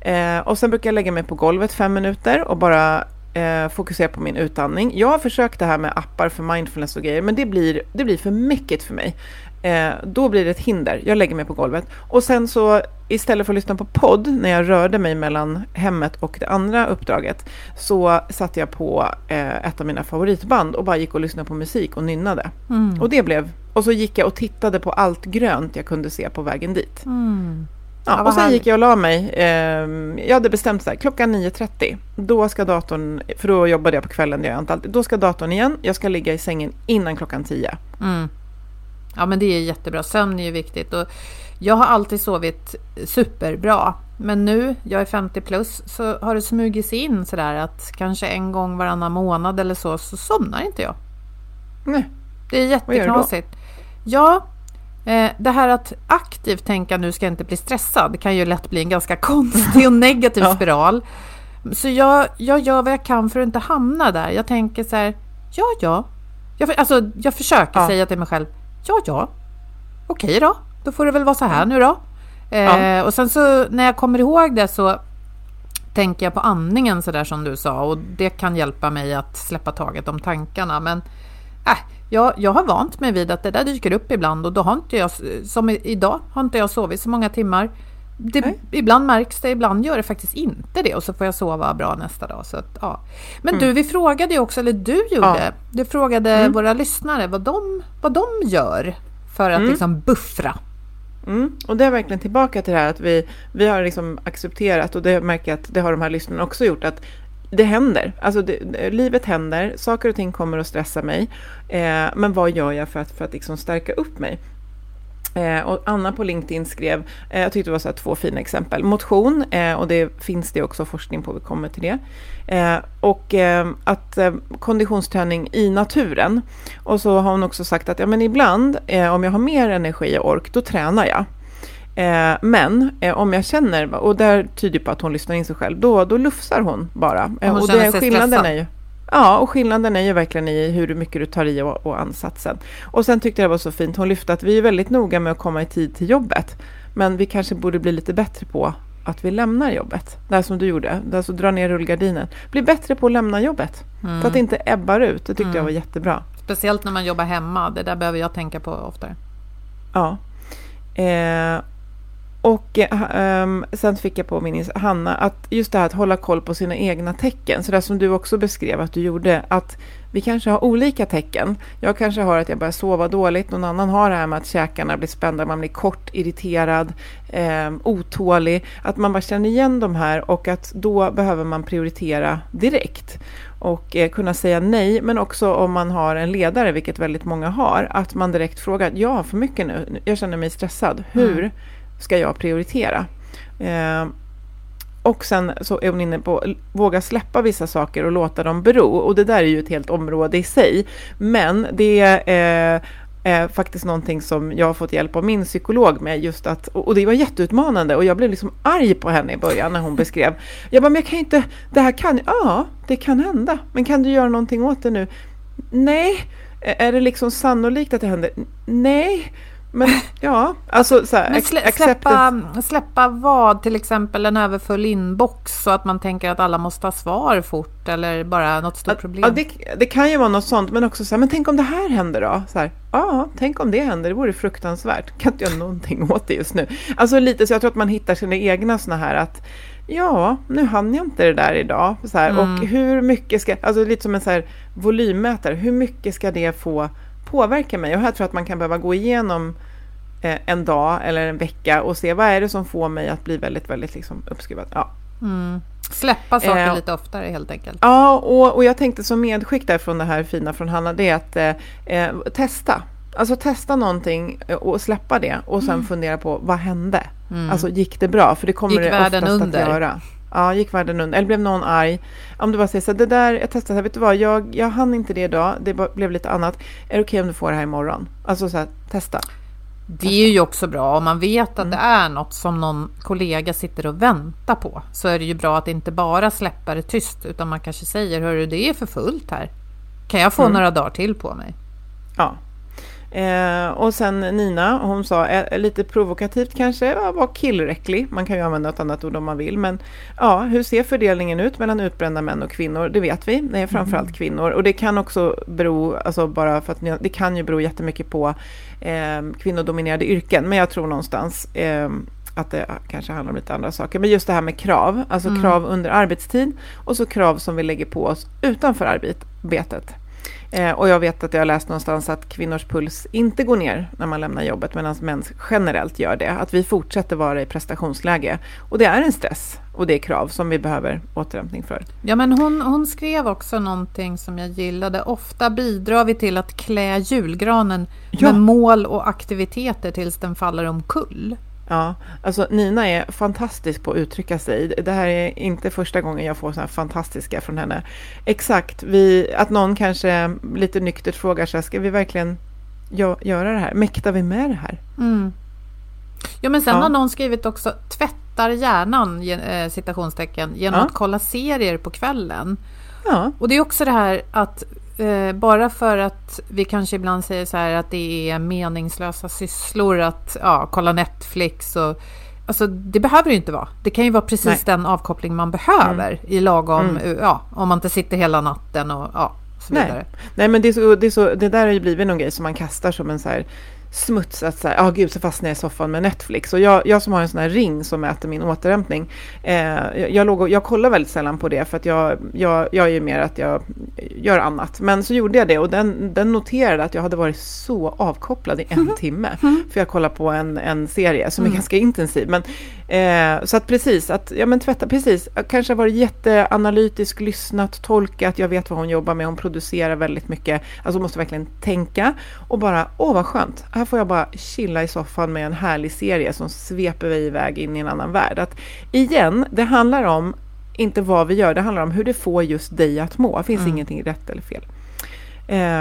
Eh, och sen brukar jag lägga mig på golvet fem minuter och bara eh, fokusera på min utandning. Jag har försökt det här med appar för mindfulness och grejer, men det blir, det blir för mycket för mig. Eh, då blir det ett hinder. Jag lägger mig på golvet. Och sen så istället för att lyssna på podd när jag rörde mig mellan hemmet och det andra uppdraget så satte jag på eh, ett av mina favoritband och bara gick och lyssnade på musik och nynnade. Och det blev... Och så gick jag och tittade på allt grönt jag kunde se på vägen dit. Mm. Ja, Ja, vad och sen härligt. gick jag och la mig. Eh, jag hade bestämt så här, klockan 9.30, då ska datorn, för då jobbade jag på kvällen, det gör jag inte alltid, då ska datorn igen, jag ska ligga i sängen innan klockan 10. Mm. Ja men det är jättebra, sömn är ju viktigt. Och jag har alltid sovit superbra. Men nu, jag är 50 plus, så har det smugit sig in sådär att kanske en gång varannan månad eller så, så somnar inte jag. Nej. Det är gör du då? jätteknasigt. Ja, det här att aktivt tänka nu ska jag inte bli stressad kan ju lätt bli en ganska konstig och negativ Ja. spiral. Så jag, jag gör vad jag kan för att inte hamna där. Jag tänker så här, ja, ja. Jag, alltså, jag försöker Ja. säga till mig själv, ja, ja. Okej då, då får det väl vara så här nu då. Eh, Ja. Och sen så när jag kommer ihåg det så tänker jag på andningen så där som du sa och det kan hjälpa mig att släppa taget om tankarna. Men äh, jag, jag har vant mig vid att det där dyker upp ibland och då har inte jag, som idag, har inte jag sovit så många timmar. Det, ibland märks det, ibland gör det faktiskt inte det och så får jag sova bra nästa dag. Så att, ja. Men du, vi frågade ju också, eller du gjorde, Mm. Ja. Mm. du frågade våra lyssnare vad de, vad de gör för att liksom buffra. Mm. Och det är verkligen tillbaka till det här att vi, vi har liksom accepterat, och det märker jag att det har de här lyssnarna också gjort, att det händer. Alltså det, det- livet händer, saker och ting kommer att stressa mig. Eh, men vad gör jag för att, för att liksom stärka upp mig? Eh, och Anna på LinkedIn skrev, eh, jag tyckte det var så här två fina exempel. Motion, eh, och det finns det också forskning på, vi kommer till det. Eh, och eh, att eh, konditionsträning i naturen. Och så har hon också sagt att ja, men ibland, eh, om jag har mer energi och ork, då tränar jag. Eh, men eh, om jag känner, och där tyder på att hon lyssnar in sig själv, då, då lufsar hon bara. Eh, hon och det, skillnaden stressad. är ju, Ja, och skillnaden är ju verkligen i hur mycket du tar i och, och ansatsen. Och sen tyckte jag det var så fint, hon lyfte att vi är väldigt noga med att komma i tid till jobbet. Men vi kanske borde bli lite bättre på att vi lämnar jobbet. Det här som du gjorde, det alltså dra ner rullgardinen. Bli bättre på att lämna jobbet. Mm. Så att det inte ebbar ut, det tyckte jag var jättebra. Speciellt när man jobbar hemma. Det där behöver jag tänka på oftare. Ja. Eh, och um, sen fick jag på min Hanna, att just det här att hålla koll på sina egna tecken, så där som du också beskrev att du gjorde, att vi kanske har olika tecken. Jag kanske har att jag börjar sova dåligt, någon annan har det här med att käkarna blir spända, man blir kort, irriterad, um, otålig, att man bara känner igen de här och att då behöver man prioritera direkt. Och eh, kunna säga nej, men också om man har en ledare, vilket väldigt många har, att man direkt frågar, jag har för mycket nu, jag känner mig stressad, hur? Mm ska jag prioritera? Eh, och sen så är hon inne på våga släppa vissa saker och låta dem bero. Och det där är ju ett helt område i sig. Men det eh, är eh, faktiskt någonting som jag har fått hjälp av min psykolog med. just att, Och det var jätteutmanande och jag blev liksom arg på henne i början när hon beskrev. Jag bara, men jag kan ju inte, det här kan, ja, det kan hända. Men kan du göra någonting åt det nu? Nej. Är det liksom sannolikt att det händer? Nej. Men ja, alltså så här, Men slä, släppa, släppa vad? Till exempel en överfull inbox så att man tänker att alla måste ha svar fort eller bara något stort problem? Ja, det, det, kan ju vara något sånt, men också så här, men tänk om det här händer då? Så här, ja, tänk om det händer, det vore fruktansvärt. Kan inte göra någonting åt det just nu. Alltså lite så jag tror att man hittar sina egna såna här att ja, nu hann jag inte det där idag. Så här, mm. Och hur mycket ska, alltså lite som en så här volymmätare, hur mycket ska det få påverkar mig. Och här tror jag att man kan behöva gå igenom eh, en dag eller en vecka och se vad är det som får mig att bli väldigt, väldigt liksom uppskruvad. Ja. Mm. Släppa saker eh, lite oftare helt enkelt. Ja, och, och jag tänkte som medskick där från det här fina från Hanna, det är att eh, eh testa. Alltså testa någonting eh, och släppa det och sen mm. fundera på vad hände? Mm. Alltså gick det bra? För det kommer gick det oftast att göra. Ja, gick världen under. Eller blev någon arg? Om du bara säger så här, det där, jag testade, vet du vad, jag, jag hann inte det idag, det blev lite annat. Är det okej okay om du får det här imorgon? Alltså så här, testa. Det är ju också bra om man vet att mm. det är något som någon kollega sitter och väntar på. Så är det ju bra att inte bara släppa det tyst utan man kanske säger, hörru det är för fullt här. Kan jag få mm. några dagar till på mig? Ja, Eh, och sen Nina, hon sa eh, lite provokativt kanske, ja, var killräcklig. Man kan ju använda ett annat ord om man vill. Men ja, hur ser fördelningen ut mellan utbrända män och kvinnor? Det vet vi, det är framförallt mm. kvinnor. Och det kan också bero, alltså bara för att det kan ju bero jättemycket på eh, kvinnodominerade yrken. Men jag tror någonstans eh, att det kanske handlar om lite andra saker. Men just det här med krav, alltså mm. krav under arbetstid och så krav som vi lägger på oss utanför arbetet. Eh, och jag vet att jag har läst någonstans att kvinnors puls inte går ner när man lämnar jobbet, medan män generellt gör det. Att vi fortsätter vara i prestationsläge. Och det är en stress och det är krav som vi behöver återhämtning för. Ja, men hon, hon skrev också någonting som jag gillade. Ofta bidrar vi till att klä julgranen ja. med mål och aktiviteter tills den faller omkull. Ja, alltså Nina är fantastisk på att uttrycka sig. Det här är inte första gången jag får sådana här fantastiska från henne. Exakt, vi, att någon kanske lite nyktert frågar sig, ska vi verkligen göra det här? Mäktar vi med det här? Mm. Ja, men sen ja. har någon skrivit också, tvättar hjärnan, eh, citationstecken, genom ja. att kolla serier på kvällen. Ja. Och det är också det här att bara för att vi kanske ibland säger så här att det är meningslösa sysslor att ja, kolla Netflix och Alltså det behöver det inte vara. Det kan ju vara precis Nej. den avkoppling man behöver mm. i lagom, mm. ja, om man inte sitter hela natten och ja, så vidare. Nej, Nej men det, är så, det, är så, det där har ju blivit någon grej som man kastar som en så här smuts att säga, ja oh, gud så fastnar jag i soffan med Netflix. Och jag, jag som har en sån här ring som mäter min återhämtning, eh, jag, jag, och, jag kollar väldigt sällan på det för att jag, jag, jag är ju mer att jag gör annat. Men så gjorde jag det och den, den noterade att jag hade varit så avkopplad i en mm. timme. Mm. För jag kollar på en, en serie som mm. är ganska intensiv. Men, eh, så att precis, att, ja men tvätta, precis, jag kanske har varit jätteanalytisk, lyssnat, tolkat, jag vet vad hon jobbar med, hon producerar väldigt mycket, alltså måste verkligen tänka och bara, åh vad skönt, här får jag bara chilla i soffan med en härlig serie som sveper vi iväg in i en annan värld. Att igen, det handlar om inte vad vi gör, det handlar om hur det får just dig att må. Det finns mm. ingenting rätt eller fel.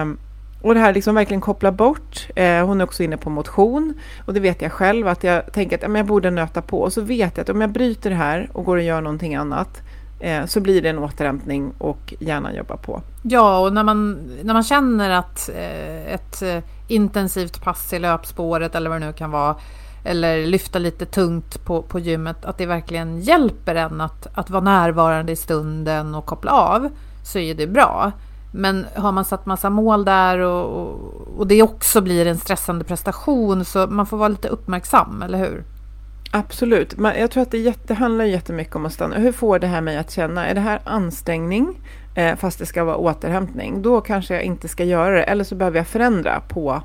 Um, och det här liksom verkligen koppla bort. Eh, hon är också inne på motion. Och det vet jag själv att jag tänker att ja, jag borde nöta på. Och så vet jag att om jag bryter det här och går och gör någonting annat eh, så blir det en återhämtning och hjärnan jobbar på. Ja, och när man, när man känner att eh, ett eh, intensivt pass i löpspåret eller vad det nu kan vara eller lyfta lite tungt på, på gymmet, att det verkligen hjälper en att, att vara närvarande i stunden och koppla av, så är det bra. Men har man satt massa mål där och, och, och det också blir en stressande prestation så man får vara lite uppmärksam, eller hur? Absolut. Men jag tror att det, jätte, det handlar jättemycket om att stanna. Hur får det här mig att känna? Är det här ansträngning eh, fast det ska vara återhämtning? Då kanske jag inte ska göra det. Eller så behöver jag förändra på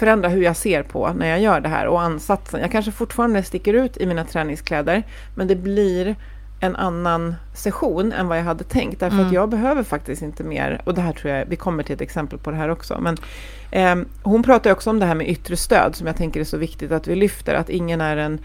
förändra hur jag ser på när jag gör det här och ansatsen. Jag kanske fortfarande sticker ut i mina träningskläder, men det blir en annan session än vad jag hade tänkt. Därför mm. att jag behöver faktiskt inte mer, och det här tror jag, vi kommer till ett exempel på det här också. Men eh, hon pratar också om det här med yttre stöd som jag tänker är så viktigt att vi lyfter, att ingen är en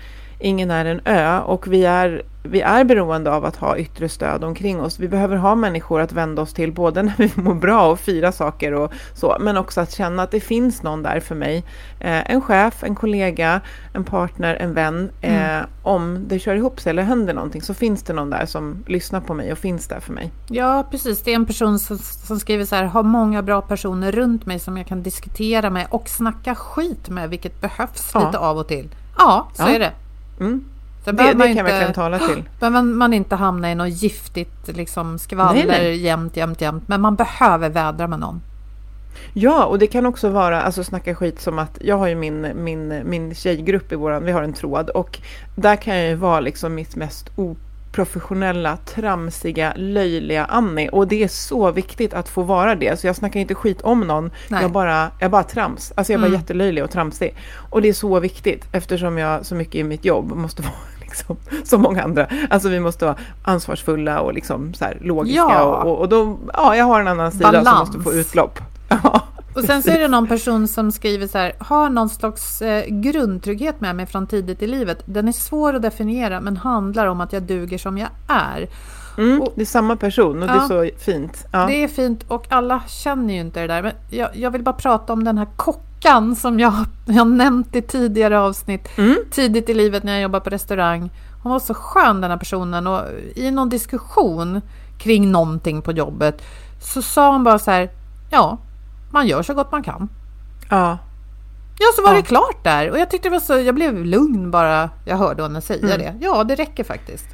ingen är en ö och vi är, vi är beroende av att ha yttre stöd omkring oss. Vi behöver ha människor att vända oss till både när vi mår bra och fira saker och så, men också att känna att det finns någon där för mig. Eh, en chef, en kollega, en partner, en vän. Eh, mm. Om det kör ihop sig eller händer någonting så finns det någon där som lyssnar på mig och finns där för mig. Ja, precis. Det är en person som, som skriver så här, har många bra personer runt mig som jag kan diskutera med och snacka skit med, vilket behövs ja. lite av och till. Ja, så ja. är det. Mm. Så det, det kan inte, jag verkligen tala till. Behöver man, man inte hamna i något giftigt liksom, skvaller nej, nej. jämt, jämt, jämt. Men man behöver vädra med någon. Ja, och det kan också vara, alltså snacka skit som att jag har ju min, min, min tjejgrupp i våran, vi har en tråd och där kan jag ju vara liksom mitt mest oprofessionella, tramsiga, löjliga Annie och det är så viktigt att få vara det. Så jag snackar inte skit om någon, jag bara, jag bara trams. Alltså jag är bara mm. jättelöjlig och tramsig. Och det är så viktigt eftersom jag så mycket i mitt jobb måste vara liksom, som många andra. Alltså vi måste vara ansvarsfulla och liksom så här logiska ja. och, och då, ja, jag har en annan sida Balans. som måste få utlopp. Ja, och sen så är det någon person som skriver så här, har någon slags eh, grundtrygghet med mig från tidigt i livet. Den är svår att definiera men handlar om att jag duger som jag är. Mm, och, det är samma person och ja, det är så fint. Ja. Det är fint och alla känner ju inte det där. Men jag, jag vill bara prata om den här kockan som jag har nämnt i tidigare avsnitt. Mm. Tidigt i livet när jag jobbade på restaurang. Hon var så skön den här personen och i någon diskussion kring någonting på jobbet så sa hon bara så här, ja, man gör så gott man kan. Ja. Ja, så var ja. det klart där. Och jag tyckte det var så, jag blev lugn bara jag hörde henne säga mm. det. Ja, det räcker faktiskt.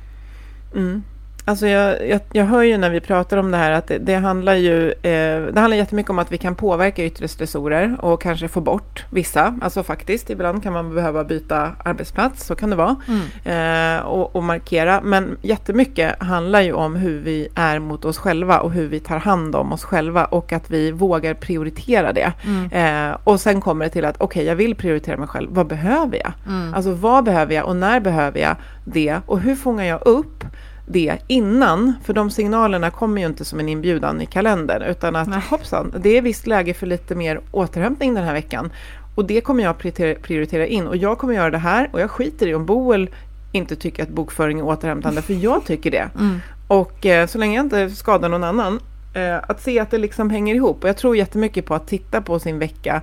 Mm. Alltså jag, jag, jag, hör ju när vi pratar om det här att det, det handlar ju eh, det handlar jättemycket om att vi kan påverka yttre stressorer och kanske få bort vissa. Alltså faktiskt, ibland kan man behöva byta arbetsplats, så kan det vara. Mm. Eh, och, och, markera. Men jättemycket handlar ju om hur vi är mot oss själva och hur vi tar hand om oss själva och att vi vågar prioritera det. Mm. Eh, och sen kommer det till att okej, okay, jag vill prioritera mig själv. Vad behöver jag? Mm. Alltså vad behöver jag och när behöver jag det? Och hur fångar jag upp det innan, för de signalerna kommer ju inte som en inbjudan i kalendern, utan att Nej. hoppsan, det är visst läge för lite mer återhämtning den här veckan. Och det kommer jag prioritera in och jag kommer göra det här och jag skiter i om Boel inte tycker att bokföring är återhämtande, för jag tycker det. Mm. Och eh, så länge jag inte skadar någon annan, eh, att se att det liksom hänger ihop. Och jag tror jättemycket på att titta på sin vecka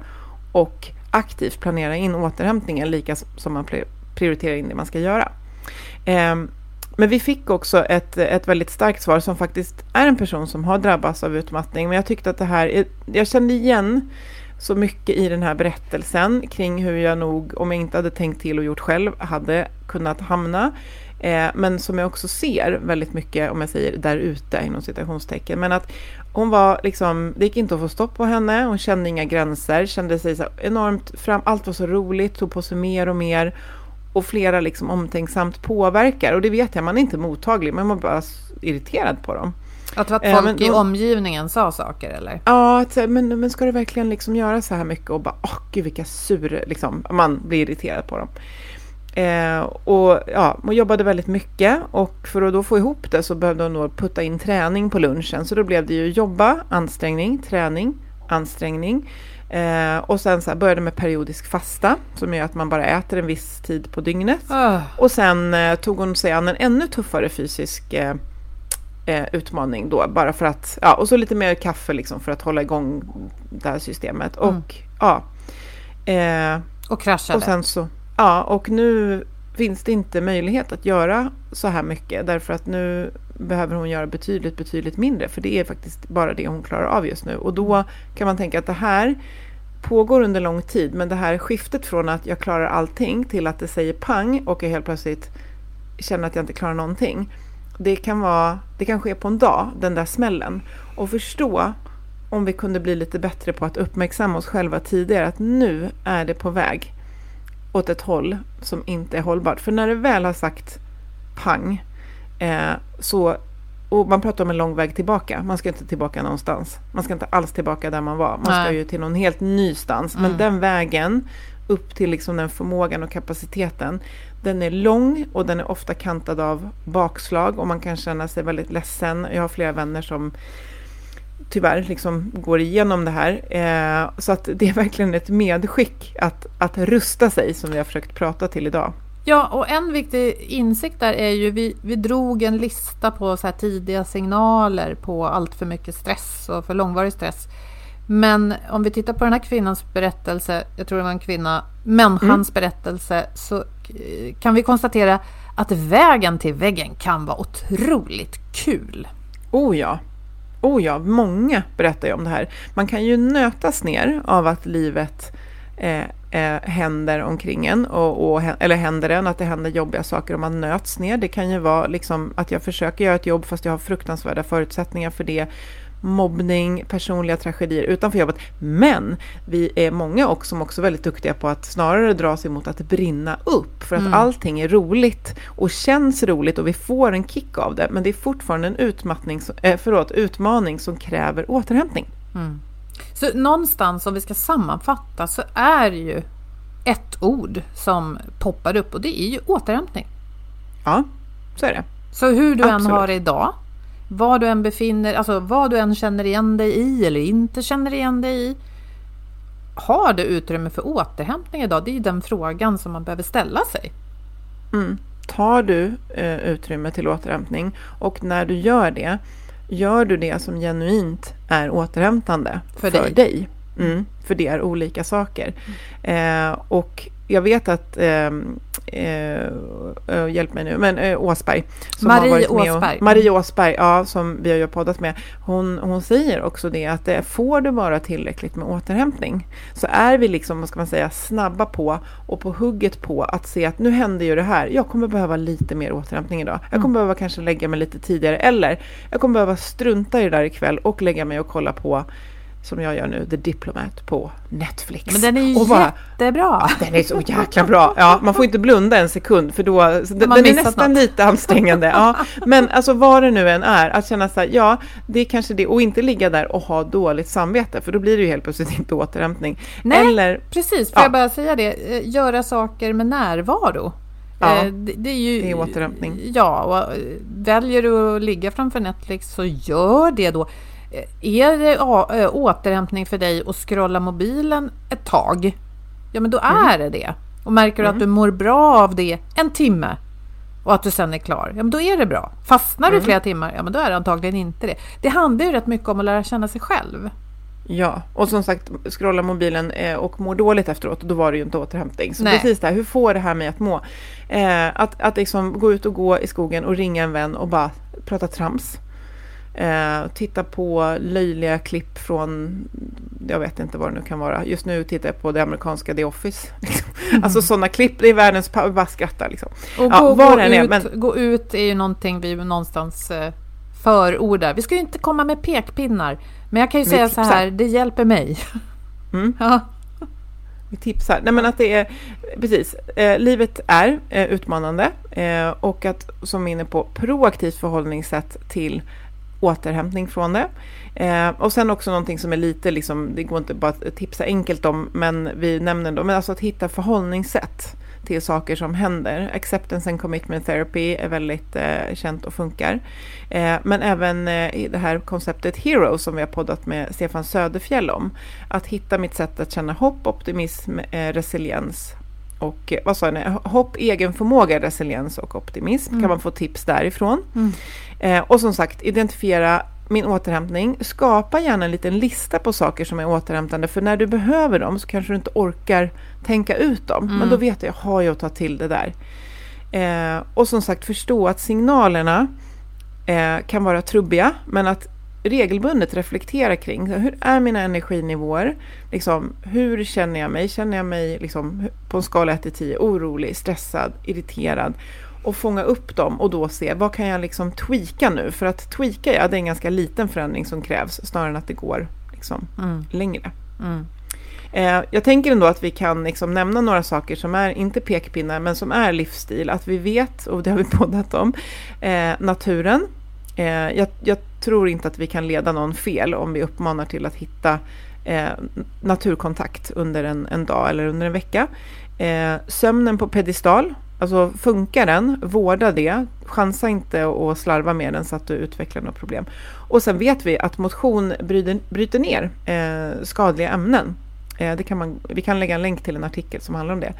och aktivt planera in återhämtningen, lika som man prioriterar in det man ska göra. Eh, men vi fick också ett, ett väldigt starkt svar som faktiskt är en person som har drabbats av utmattning. Men jag tyckte att det här, jag kände igen så mycket i den här berättelsen kring hur jag nog, om jag inte hade tänkt till och gjort själv, hade kunnat hamna. Eh, men som jag också ser väldigt mycket, om jag säger där ute inom citationstecken. Men att hon var liksom, det gick inte att få stopp på henne, hon kände inga gränser, kände sig så enormt fram, allt var så roligt, tog på sig mer och mer och flera liksom omtänksamt påverkar. Och det vet jag, man är inte mottaglig, men man är bara irriterad på dem. Att, att folk men, i omgivningen sa saker eller? Ja, men, men ska du verkligen liksom göra så här mycket och bara, åh oh, gud vilka sur, liksom, man blir irriterad på dem. Eh, och ja, hon jobbade väldigt mycket och för att då få ihop det så behövde hon då putta in träning på lunchen. Så då blev det ju jobba, ansträngning, träning, ansträngning. Eh, och sen så här, började med periodisk fasta som gör att man bara äter en viss tid på dygnet. Uh. Och sen eh, tog hon sig an en ännu tuffare fysisk eh, eh, utmaning då, bara för att, ja, och så lite mer kaffe liksom för att hålla igång det här systemet. Mm. Och ja. Eh, och kraschade. Och sen så, ja, och nu finns det inte möjlighet att göra så här mycket därför att nu behöver hon göra betydligt, betydligt mindre för det är faktiskt bara det hon klarar av just nu och då kan man tänka att det här pågår under lång tid men det här skiftet från att jag klarar allting till att det säger pang och jag helt plötsligt känner att jag inte klarar någonting. Det kan, vara, det kan ske på en dag, den där smällen. Och förstå om vi kunde bli lite bättre på att uppmärksamma oss själva tidigare, att nu är det på väg åt ett håll som inte är hållbart. För när det väl har sagt pang, eh, så, och man pratar om en lång väg tillbaka, man ska inte tillbaka någonstans. Man ska inte alls tillbaka där man var, man ska Nej. ju till någon helt ny stans. Men Mm. den vägen upp till liksom den förmågan och kapaciteten, den är lång och den är ofta kantad av bakslag och man kan känna sig väldigt ledsen. Jag har flera vänner som tyvärr liksom går igenom det här. Eh, så att det är verkligen ett medskick att, att rusta sig som vi har försökt prata till idag. Ja, och en viktig insikt där är ju, vi, vi drog en lista på så tidiga signaler på allt för mycket stress och för långvarig stress. Men om vi tittar på den här kvinnans berättelse, jag tror det var en kvinna, människans berättelse, så eh, kan vi konstatera att vägen till väggen kan vara otroligt kul. Oh ja, oh ja, många berättar ju om det här. Man kan ju nötas ner av att livet eh, eh, händer omkring en, och, och, eller händer en, att det händer jobbiga saker och man nöts ner. Det kan ju vara liksom att jag försöker göra ett jobb fast jag har fruktansvärda förutsättningar för det. Mobbning, personliga tragedier utanför jobbet. Men vi är många också som också är väldigt duktiga på att snarare dra sig mot att brinna upp. För att Mm. allting är roligt och känns roligt och vi får en kick av det. Men det är fortfarande en utmattning, eh, förlåt, utmaning som kräver återhämtning. Så någonstans om vi ska sammanfatta så är ju ett ord som poppar upp och det är ju återhämtning. Ja, så är det. Så hur du än Absolut. har det idag, vad du än befinner, alltså vad du än känner igen dig i eller inte känner igen dig i. Har du utrymme för återhämtning idag? Det är ju den frågan som man behöver ställa sig. Mm. Tar du eh, utrymme till återhämtning och när du gör det, gör du det som genuint är återhämtande För för, dig. dig. Mm, för det är olika saker. Eh, och jag vet att, eh, eh, eh, hjälp mig nu, men eh, Åsberg. Marie varit med Åsberg. Och, Marie Åsberg, ja, som vi har ju poddat med. Hon, hon säger också det att det får du bara tillräckligt med återhämtning så är vi liksom, vad ska man säga, snabba på och på hugget på att se att nu händer ju det här. Jag kommer behöva lite mer återhämtning idag. Jag kommer behöva kanske lägga mig lite tidigare eller jag kommer behöva strunta i det där ikväll och lägga mig och kolla på som jag gör nu, The Diplomat på Netflix. Men den är ju och bara, jättebra. den är så jäkla bra. Ja, man får inte blunda en sekund för då, den, är nästan något. lite ansträngande. Ja, men alltså vad det nu än är, att känna så här, ja, det är kanske det, och inte ligga där och ha dåligt samvete, för då blir det ju helt plötsligt inte återhämtning. Nej. Eller, Precis, får Ja. jag bara säga det? Eh, Göra saker med närvaro. Ja, Eh, det, det är ju... det är återhämtning. Ja, och väljer du att ligga framför Netflix så gör det då. Eh, Är det eh, återhämtning för dig att scrolla mobilen ett tag? Ja, men då Mm. är det det. Och märker du att du mår bra av det en timme och att du sen är klar, ja men då är det bra. Fastnar Mm. du flera timmar, ja men då är det antagligen inte det. Det handlar ju rätt mycket om att lära känna sig själv. ja, och som sagt, scrolla mobilen eh, och må dåligt efteråt, då var det ju inte återhämtning. Så Nej. precis det här, hur får det här mig att må? Eh, att att liksom gå ut och gå i skogen och ringa en vän och bara prata trams. Eh, titta på löjliga klipp från, jag vet inte vad det nu kan vara. Just nu tittar jag på det amerikanska The Office. Liksom. Alltså sådana klipp, det är världens, bara skrattar liksom. Och Ja, gå, gå, än är, ut, men- gå ut är ju någonting vi någonstans eh, förordar. Vi ska ju inte komma med pekpinnar. Men jag kan ju säga så tipsar. här, det hjälper mig. Mm. Ja. Vi tipsar. Nej men att det är, precis, eh, livet är eh, utmanande eh, och att, som är inne på, proaktivt förhållningssätt till återhämtning från det. Eh, och sen också någonting som är lite, liksom, det går inte bara att tipsa enkelt om, men vi nämner då, men alltså att hitta förhållningssätt till saker som händer. Acceptance and commitment therapy är väldigt eh, känt och funkar. Eh, men även eh, det här konceptet Hero som vi har poddat med Stefan Söderfjell om. Att hitta mitt sätt att känna hopp, optimism, eh, resiliens och eh, vad sa ni? Hopp, egen förmåga, resiliens och optimism. Kan man få tips därifrån. Eh, och som sagt, identifiera min återhämtning. Skapa gärna en liten lista på saker som är återhämtande. För när du behöver dem så kanske du inte orkar tänka ut dem. Men då vet jag, har jag att ta till det där. Eh, och som sagt, förstå att signalerna eh, kan vara trubbiga. Men att regelbundet reflektera kring hur är mina energinivåer? Liksom, hur känner jag mig? Känner jag mig liksom, på en skala 1 till 10 orolig, stressad, irriterad? Och fånga upp dem och då se vad kan jag liksom tweaka nu? För att tweaka, ja, det är en ganska liten förändring som krävs snarare än att det går liksom, mm. längre. Mm. Eh, jag tänker ändå att vi kan liksom nämna några saker som är, inte pekpinnar, men som är livsstil. Att vi vet, och det har vi poddat om, eh, naturen. Eh, jag, jag, tror inte att vi kan leda någon fel om vi uppmanar till att hitta eh, naturkontakt under en, en, dag eller under en vecka. Eh, sömnen på pedestal, alltså funkar den, vårda det, chansa inte att slarva med den så att du utvecklar något problem. Och sen vet vi att motion bryter, bryter ner eh, skadliga ämnen eh, det kan man, vi kan lägga en länk till en artikel som handlar om det.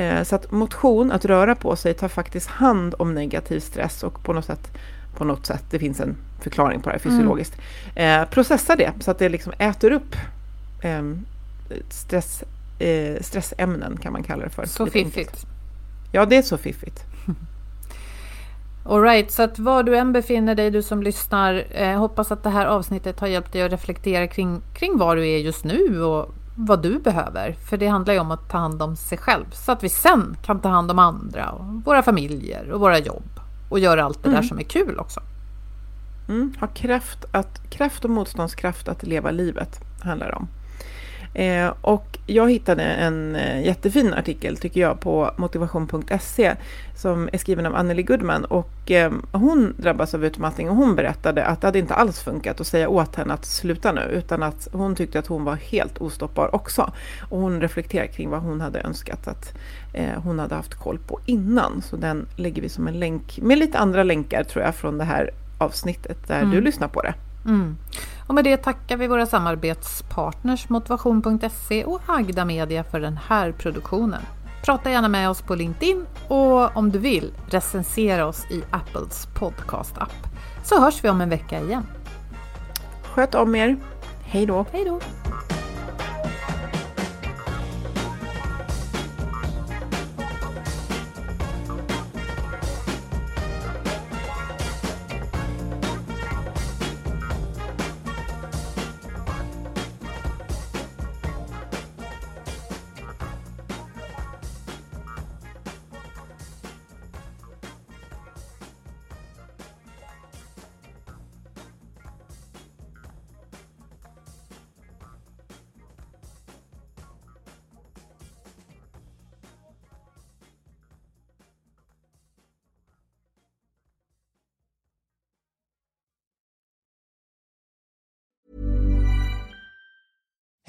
Eh, så att motion, att röra på sig, tar faktiskt hand om negativ stress och på något sätt, på något sätt det finns en förklaring på det här fysiologiskt, mm. processar det så att det liksom äter upp ehm, stress, stressämnen kan man kalla det för. Så fiffigt. Ja, det är så fiffigt. Alright, så att var du än befinner dig, du som lyssnar, eh, hoppas att det här avsnittet har hjälpt dig att reflektera kring, kring var du är just nu och vad du behöver. För det handlar ju om att ta hand om sig själv så att vi sen kan ta hand om andra och våra familjer och våra jobb och göra allt det mm. där som är kul också. Mm, ha kraft, att, kraft och motståndskraft att leva livet handlar det om. Eh, och jag hittade en eh, jättefin artikel tycker jag på motivation.se som är skriven av Anneli Goodman och eh, hon drabbas av utmattning och hon berättade att det hade inte alls funkat att säga åt henne att sluta nu utan att hon tyckte att hon var helt ostoppbar också. Och hon reflekterar kring vad hon hade önskat att eh, hon hade haft koll på innan. Så den lägger vi som en länk med lite andra länkar tror jag från det här avsnittet där mm. du lyssnar på det. Mm. Och med det tackar vi våra samarbetspartners Motivation.se och Agda Media för den här produktionen. Prata gärna med oss på LinkedIn och om du vill recensera oss i Apples podcast-app. Så hörs vi om en vecka igen. Sköt om er. Hej då. Hej då.